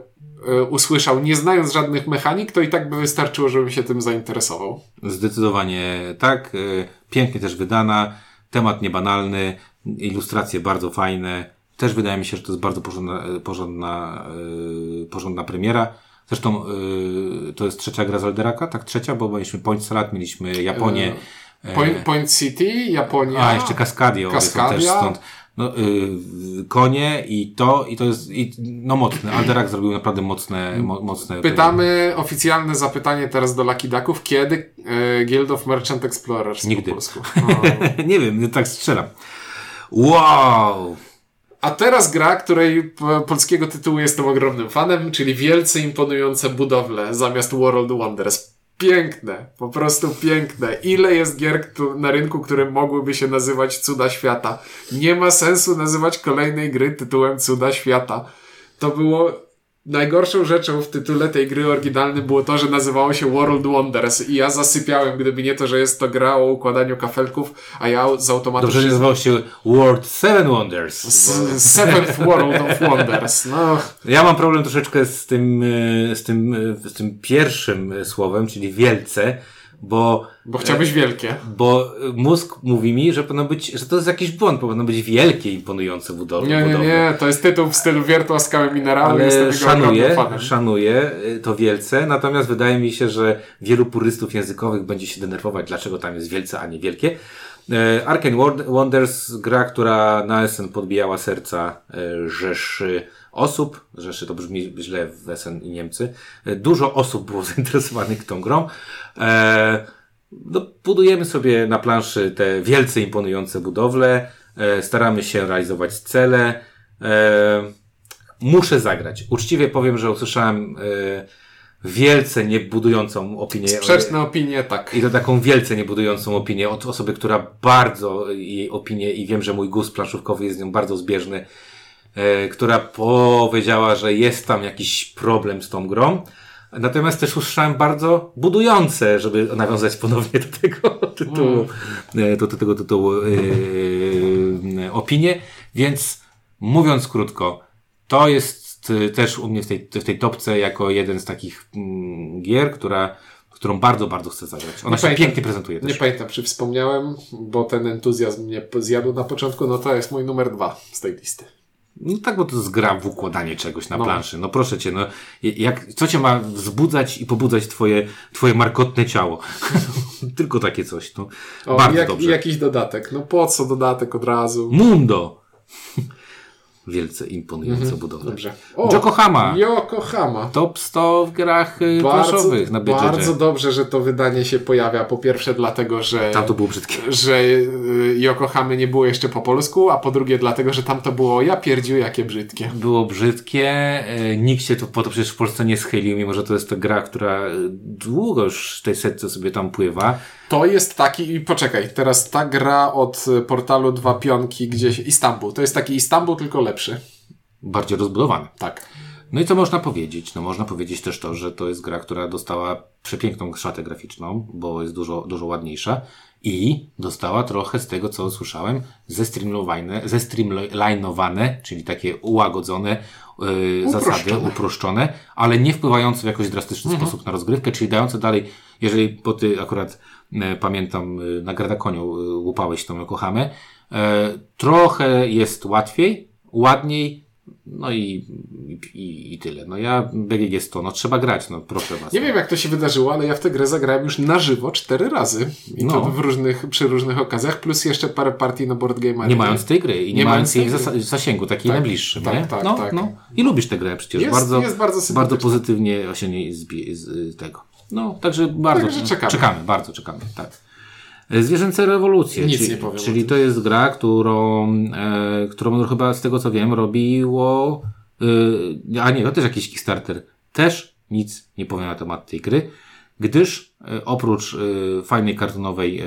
E, usłyszał, nie znając żadnych mechanik, to i tak by wystarczyło, żebym się tym zainteresował. Zdecydowanie tak. E, pięknie też wydana, temat niebanalny, ilustracje bardzo fajne. Też wydaje mi się, że to jest bardzo porządna, e, porządna, porządna premiera. Zresztą to jest trzecia gra z Alderaka, tak trzecia, bo mieliśmy Point Salad, mieliśmy Japonię. Point, Point City, Japonia. A, jeszcze Cascadia. Cascadia. Też stąd no, yy, konie i to, i to jest, i, no mocne. Alderak zrobił naprawdę mocne, mo, mocne. Pytamy, oficjalne zapytanie teraz do Lucky Ducków, kiedy yy, Guild of Merchant Explorers Nigdy. po polsku? [LAUGHS] nie wiem, tak strzelam. Wow! A teraz gra, której polskiego tytułu jestem ogromnym fanem, czyli wielce imponujące budowle zamiast World Wonders piękne, po prostu piękne. Ile jest gier na rynku, które mogłyby się nazywać Cuda Świata? Nie ma sensu nazywać kolejnej gry tytułem Cuda Świata. To było Najgorszą rzeczą w tytule tej gry oryginalnej było to, że nazywało się World Wonders i ja zasypiałem, gdyby nie to, że jest to gra o układaniu kafelków, a ja z automatu... Dobrze, że nazywało się World Seven Wonders. S Seventh World of Wonders. No. Ja mam problem troszeczkę z tym, e, z tym, e, z tym pierwszym słowem, czyli wielce, bo... Bo chciałbyś wielkie. Bo mózg mówi mi, że powinno być, że to jest jakiś błąd, powinno być wielkie, imponujące budowy. Nie, nie, nie, to jest tytuł w stylu Wiertła Skały Mineralne. Ale szanuję, szanuję y, to wielce, natomiast wydaje mi się, że wielu purystów językowych będzie się denerwować, dlaczego tam jest wielce, a nie wielkie. Y, Arkane Wonders, gra, która na SN podbijała serca Rzeszy osób, Rzeszy to brzmi źle w SN i Niemcy, dużo osób było [LAUGHS] zainteresowanych tą grą. E, no, budujemy sobie na planszy te wielce imponujące budowle, e, staramy się realizować cele. E, muszę zagrać. Uczciwie powiem, że usłyszałem e, wielce niebudującą opinię. Sprzeczne opinie, tak. I to taką wielce niebudującą opinię od osoby, która bardzo jej opinię i wiem, że mój gust planszówkowy jest z nią bardzo zbieżny, e, która powiedziała, że jest tam jakiś problem z tą grą. Natomiast też usłyszałem bardzo budujące, żeby nawiązać ponownie do tego [LAUGHS] tytułu, mm. do, do tego tytułu yy, opinie. Więc mówiąc krótko, to jest też u mnie w tej, w tej topce jako jeden z takich mm, gier, która którą bardzo, bardzo chcę zagrać. Ona Nie się pamiętam- pięknie prezentuje też. Nie pamiętam, czy wspomniałem, bo ten entuzjazm mnie zjadł na początku, no to jest mój numer dwa z tej listy. No tak, bo to jest gra w układanie czegoś na No. planszy. No proszę cię, no jak, co cię ma wzbudzać i pobudzać twoje, twoje markotne ciało? [LAUGHS] Tylko takie coś, no. O, Bardzo jak, dobrze. jakiś dodatek. No po co dodatek od razu? Mundo! Wielce imponująca budowla. Mhm. Dobrze. Yokohama. Yokohama. Top 100 w grach y, Bardzo, planszowych na BGG. bardzo dobrze, że to wydanie się pojawia. Po pierwsze dlatego, że... Tam to było brzydkie. że y, Yokohamy nie było jeszcze po polsku, a po drugie dlatego, że tam to było ja pierdziu jakie brzydkie. Było brzydkie, e, nikt się to, po to przecież w Polsce nie schylił, mimo że to jest to gra, która e, długo już w tej setce sobie tam pływa. To jest taki, i poczekaj, teraz ta gra od y, portalu Dwa Pionki gdzieś, Istanbul, to jest taki Istanbul, tylko lepszy. Bardziej rozbudowany. Tak. No i co można powiedzieć? No można powiedzieć też to, że to jest gra, która dostała przepiękną szatę graficzną, bo jest dużo, dużo ładniejsza i dostała trochę z tego, co słyszałem, zestreamlinowane, czyli takie ułagodzone yy, zasady, uproszczone, ale nie wpływające w jakoś drastyczny sposób na rozgrywkę, czyli dające dalej, jeżeli, bo ty akurat e, pamiętam, e, na e, łupałeś tą Yokohamę, trochę jest łatwiej, ładniej, no i, i, i tyle. No ja BGG 100, no trzeba grać, no proszę was. Nie wiem jak to się wydarzyło, ale ja w tę grę zagrałem już na żywo cztery razy. I No. to w różnych, przy różnych okazjach, plus jeszcze parę partii na Board Game Nie mając tej gry i nie, Nie mając jej zasa- zasięgu, takiej Tak, najbliższym, tak, nie? tak, no, tak. no. I lubisz tę grę przecież. Jest- bardzo, jest bardzo bardzo pozytywnie się nie zbie- z tego. No, także bardzo Także czekamy. czekamy, bardzo czekamy, tak. Zwierzęce rewolucje. Nic czyli, nie powiem Czyli to jest gra, którą, e, którą chyba z tego co wiem robiło, e, a nie, to też jakiś Kickstarter. Też nic nie powiem na temat tej gry, gdyż e, oprócz e, fajnej kartonowej e,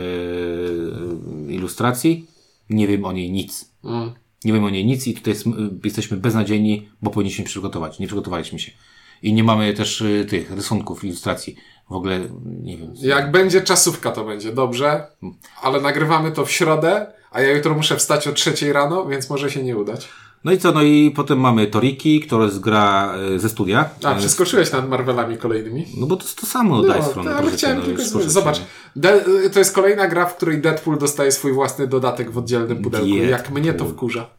ilustracji, nie wiem o niej nic. Mm. Nie wiem o niej nic i tutaj jest, jesteśmy beznadziejni, bo powinniśmy przygotować. Nie przygotowaliśmy się. I nie mamy też y, tych rysunków, ilustracji. W ogóle, nie wiem. Jak będzie czasówka, to będzie dobrze, ale nagrywamy to w środę, a ja jutro muszę wstać o trzeciej rano, więc może się nie udać. No i co? No i potem mamy Toriki, która jest gra y, ze studia. A, Y, przeskoczyłeś nad Marvelami kolejnymi. No bo to jest to samo, No, Dice to, ale chciałem no, tylko... z- Zobacz. De, to jest kolejna gra, w której Deadpool dostaje swój własny dodatek w oddzielnym pudełku. Jak Deadpool. mnie to wkurza.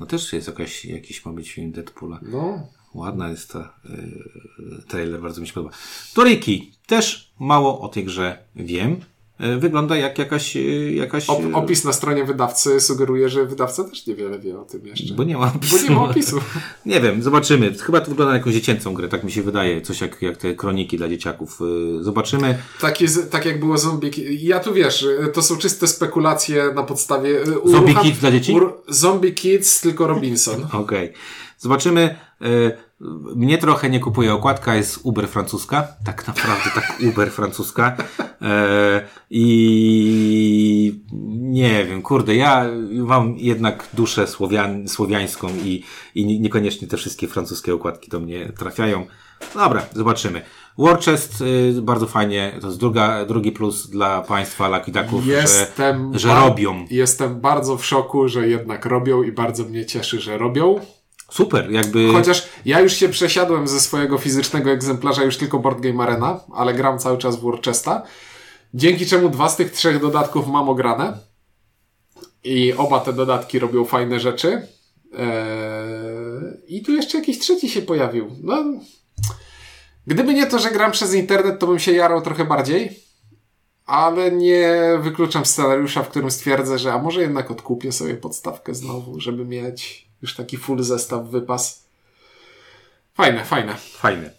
No też jest jakaś, jakiś ma być film Deadpoola. No, Ładna jest ta y, trailer, bardzo mi się podoba. Toriki. Też mało o tej grze wiem. Y, wygląda jak jakaś, y, jakaś... Op, y, opis na stronie wydawcy sugeruje, że wydawca też niewiele wie o tym jeszcze. Bo nie ma Bo opisu. nie ma opisu. [LAUGHS] Nie wiem, zobaczymy. Chyba to wygląda na jakąś dziecięcą grę, tak mi się wydaje. Coś jak, jak te kroniki dla dzieciaków. Zobaczymy. Takie, z- tak jak było Zombie Ja tu wiesz, to są czyste spekulacje na podstawie... Zombie Kids dla dzieci? Zombie Kids, tylko Robinson. [LAUGHS] Okej. Zobaczymy. Mnie trochę nie kupuje okładka, jest Uber francuska. Tak naprawdę, tak [LAUGHS] Uber francuska. Yy, I nie wiem, kurde, ja mam jednak duszę słowian, słowiańską i, i nie- niekoniecznie te wszystkie francuskie okładki do mnie trafiają. Dobra, zobaczymy. War Chest, y, bardzo fajnie, to jest druga, drugi plus dla państwa Jestem że, że robią. Jestem bardzo w szoku, że jednak robią i bardzo mnie cieszy, że robią. Super, jakby... Chociaż ja już się przesiadłem ze swojego fizycznego egzemplarza już tylko Board Game Arena, ale gram cały czas w Worcesta. Dzięki czemu dwa z tych trzech dodatków mam ograne. I oba te dodatki robią fajne rzeczy. Eee, I tu jeszcze jakiś trzeci się pojawił. No, gdyby nie to, że gram przez internet, to bym się jarał trochę bardziej. Ale nie wykluczam scenariusza, w którym stwierdzę, że a może jednak odkupię sobie podstawkę znowu, żeby mieć już taki full zestaw wypas. Fajne, fajne. Fajne.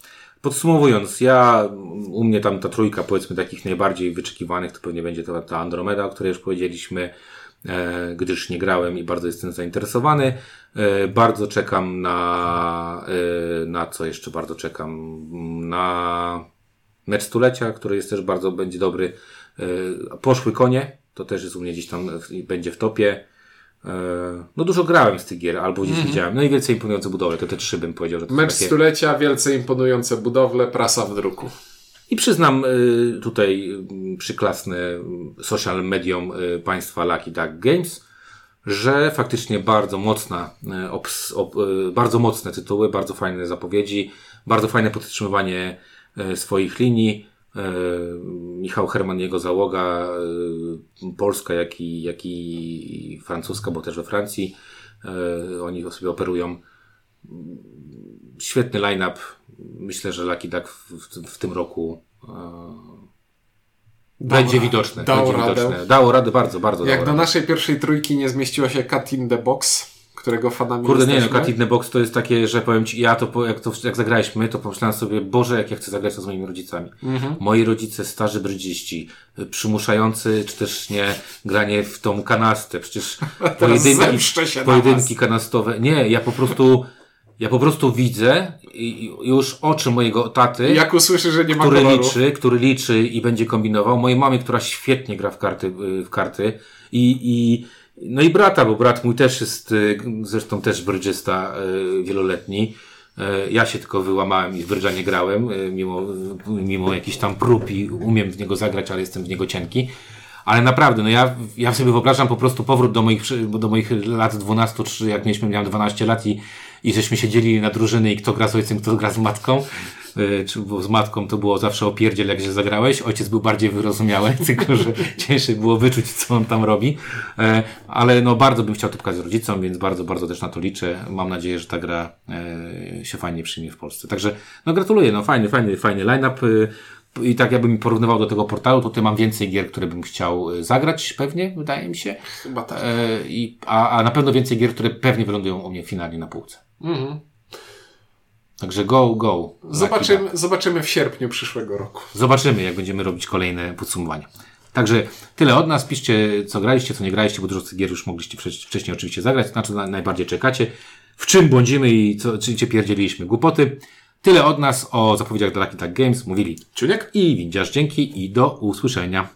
Podsumowując, ja, u mnie tam ta trójka, powiedzmy, takich najbardziej wyczekiwanych, to pewnie będzie ta, ta Andromeda, o której już powiedzieliśmy, e, gdyż nie grałem i bardzo jestem zainteresowany. E, bardzo czekam na, e, na co jeszcze bardzo czekam? Na mecz stulecia, który jest też bardzo, będzie dobry. E, poszły konie, to też jest u mnie gdzieś tam, będzie w topie. E, No dużo grałem z tych gier, albo gdzieś widziałem. No i wielce imponujące budowle, to te trzy bym powiedział, że to Mecz takie... stulecia, wielce imponujące budowle, prasa w druku. I przyznam y, tutaj y, przyklasnę y, social mediom y, państwa Lucky Duck Games, że faktycznie bardzo mocna, bardzo mocne tytuły, bardzo fajne zapowiedzi, bardzo fajne podtrzymywanie swoich linii. Michał Herman, jego załoga, polska, jak i, jak i francuska, bo też we Francji. Oni sobie operują świetny line-up. Myślę, że Lucky Duck w, w, w tym roku będzie widoczne. Dał będzie radę. widoczne. Dało radę bardzo, bardzo Jak dało do naszej pierwszej trójki nie zmieściła się Cut in the Box, którego fanami Kurde, nie no, jesteśmy. Cut in the Box to jest takie, że powiem Ci, ja to, jak, to jak zagraliśmy, to pomyślałem sobie, Boże, jak ja chcę zagrać to z moimi rodzicami. Mhm. Moi rodzice, starzy brydziści, przymuszający, czy też nie, granie w tą kanastę, przecież [LAUGHS] na pojedynki kanastowe. Nie, ja po prostu, ja po prostu widzę już oczy mojego taty, Jak usłyszy, że nie ma który koloru. liczy, który liczy i będzie kombinował. Mojej mamie, która świetnie gra w karty, w karty i, i no i brata, bo brat mój też jest, y, zresztą też brydżysta y, wieloletni. Y, Ja się tylko wyłamałem i w brydża nie grałem, mimo, mimo jakichś tam prób i umiem w niego zagrać, ale jestem w niego cienki. Ale naprawdę, no ja, ja sobie wyobrażam po prostu powrót do moich, do moich lat 12, czy jak mieliśmy, miałem 12 lat i, i żeśmy siedzieli na drużyny i kto gra z ojcem, kto gra z matką. Czy z matką to było zawsze opierdziel, jak się zagrałeś. Ojciec był bardziej wyrozumiały, [LAUGHS] tylko że ciężej było wyczuć, co on tam robi. E, Ale no bardzo bym chciał to pokazać rodzicom, więc bardzo, bardzo też na to liczę. Mam nadzieję, że ta gra e, się fajnie przyjmie w Polsce. Także no gratuluję, no fajny, fajny, fajny line-up. y, I tak jakbym porównywał do tego portalu, to tutaj mam więcej gier, które bym chciał zagrać, pewnie, wydaje mi się. Chyba tak. E, i, a, a na pewno więcej gier, które pewnie wylądują u mnie finalnie na półce. Mhm. Także go, go. Zobaczymy, zobaczymy w sierpniu przyszłego roku. Zobaczymy, jak będziemy robić kolejne podsumowania. Także tyle od nas. Piszcie, co graliście, co nie graliście, bo dużo z tych gier już mogliście wcześniej, oczywiście zagrać. Na co na, najbardziej czekacie. W czym błądzimy i co, czy cię pierdzieliśmy głupoty. Tyle od nas o zapowiedziach dla Lucky Tag Games. Mówili Ciuniek? i Windziarz. Dzięki i do usłyszenia.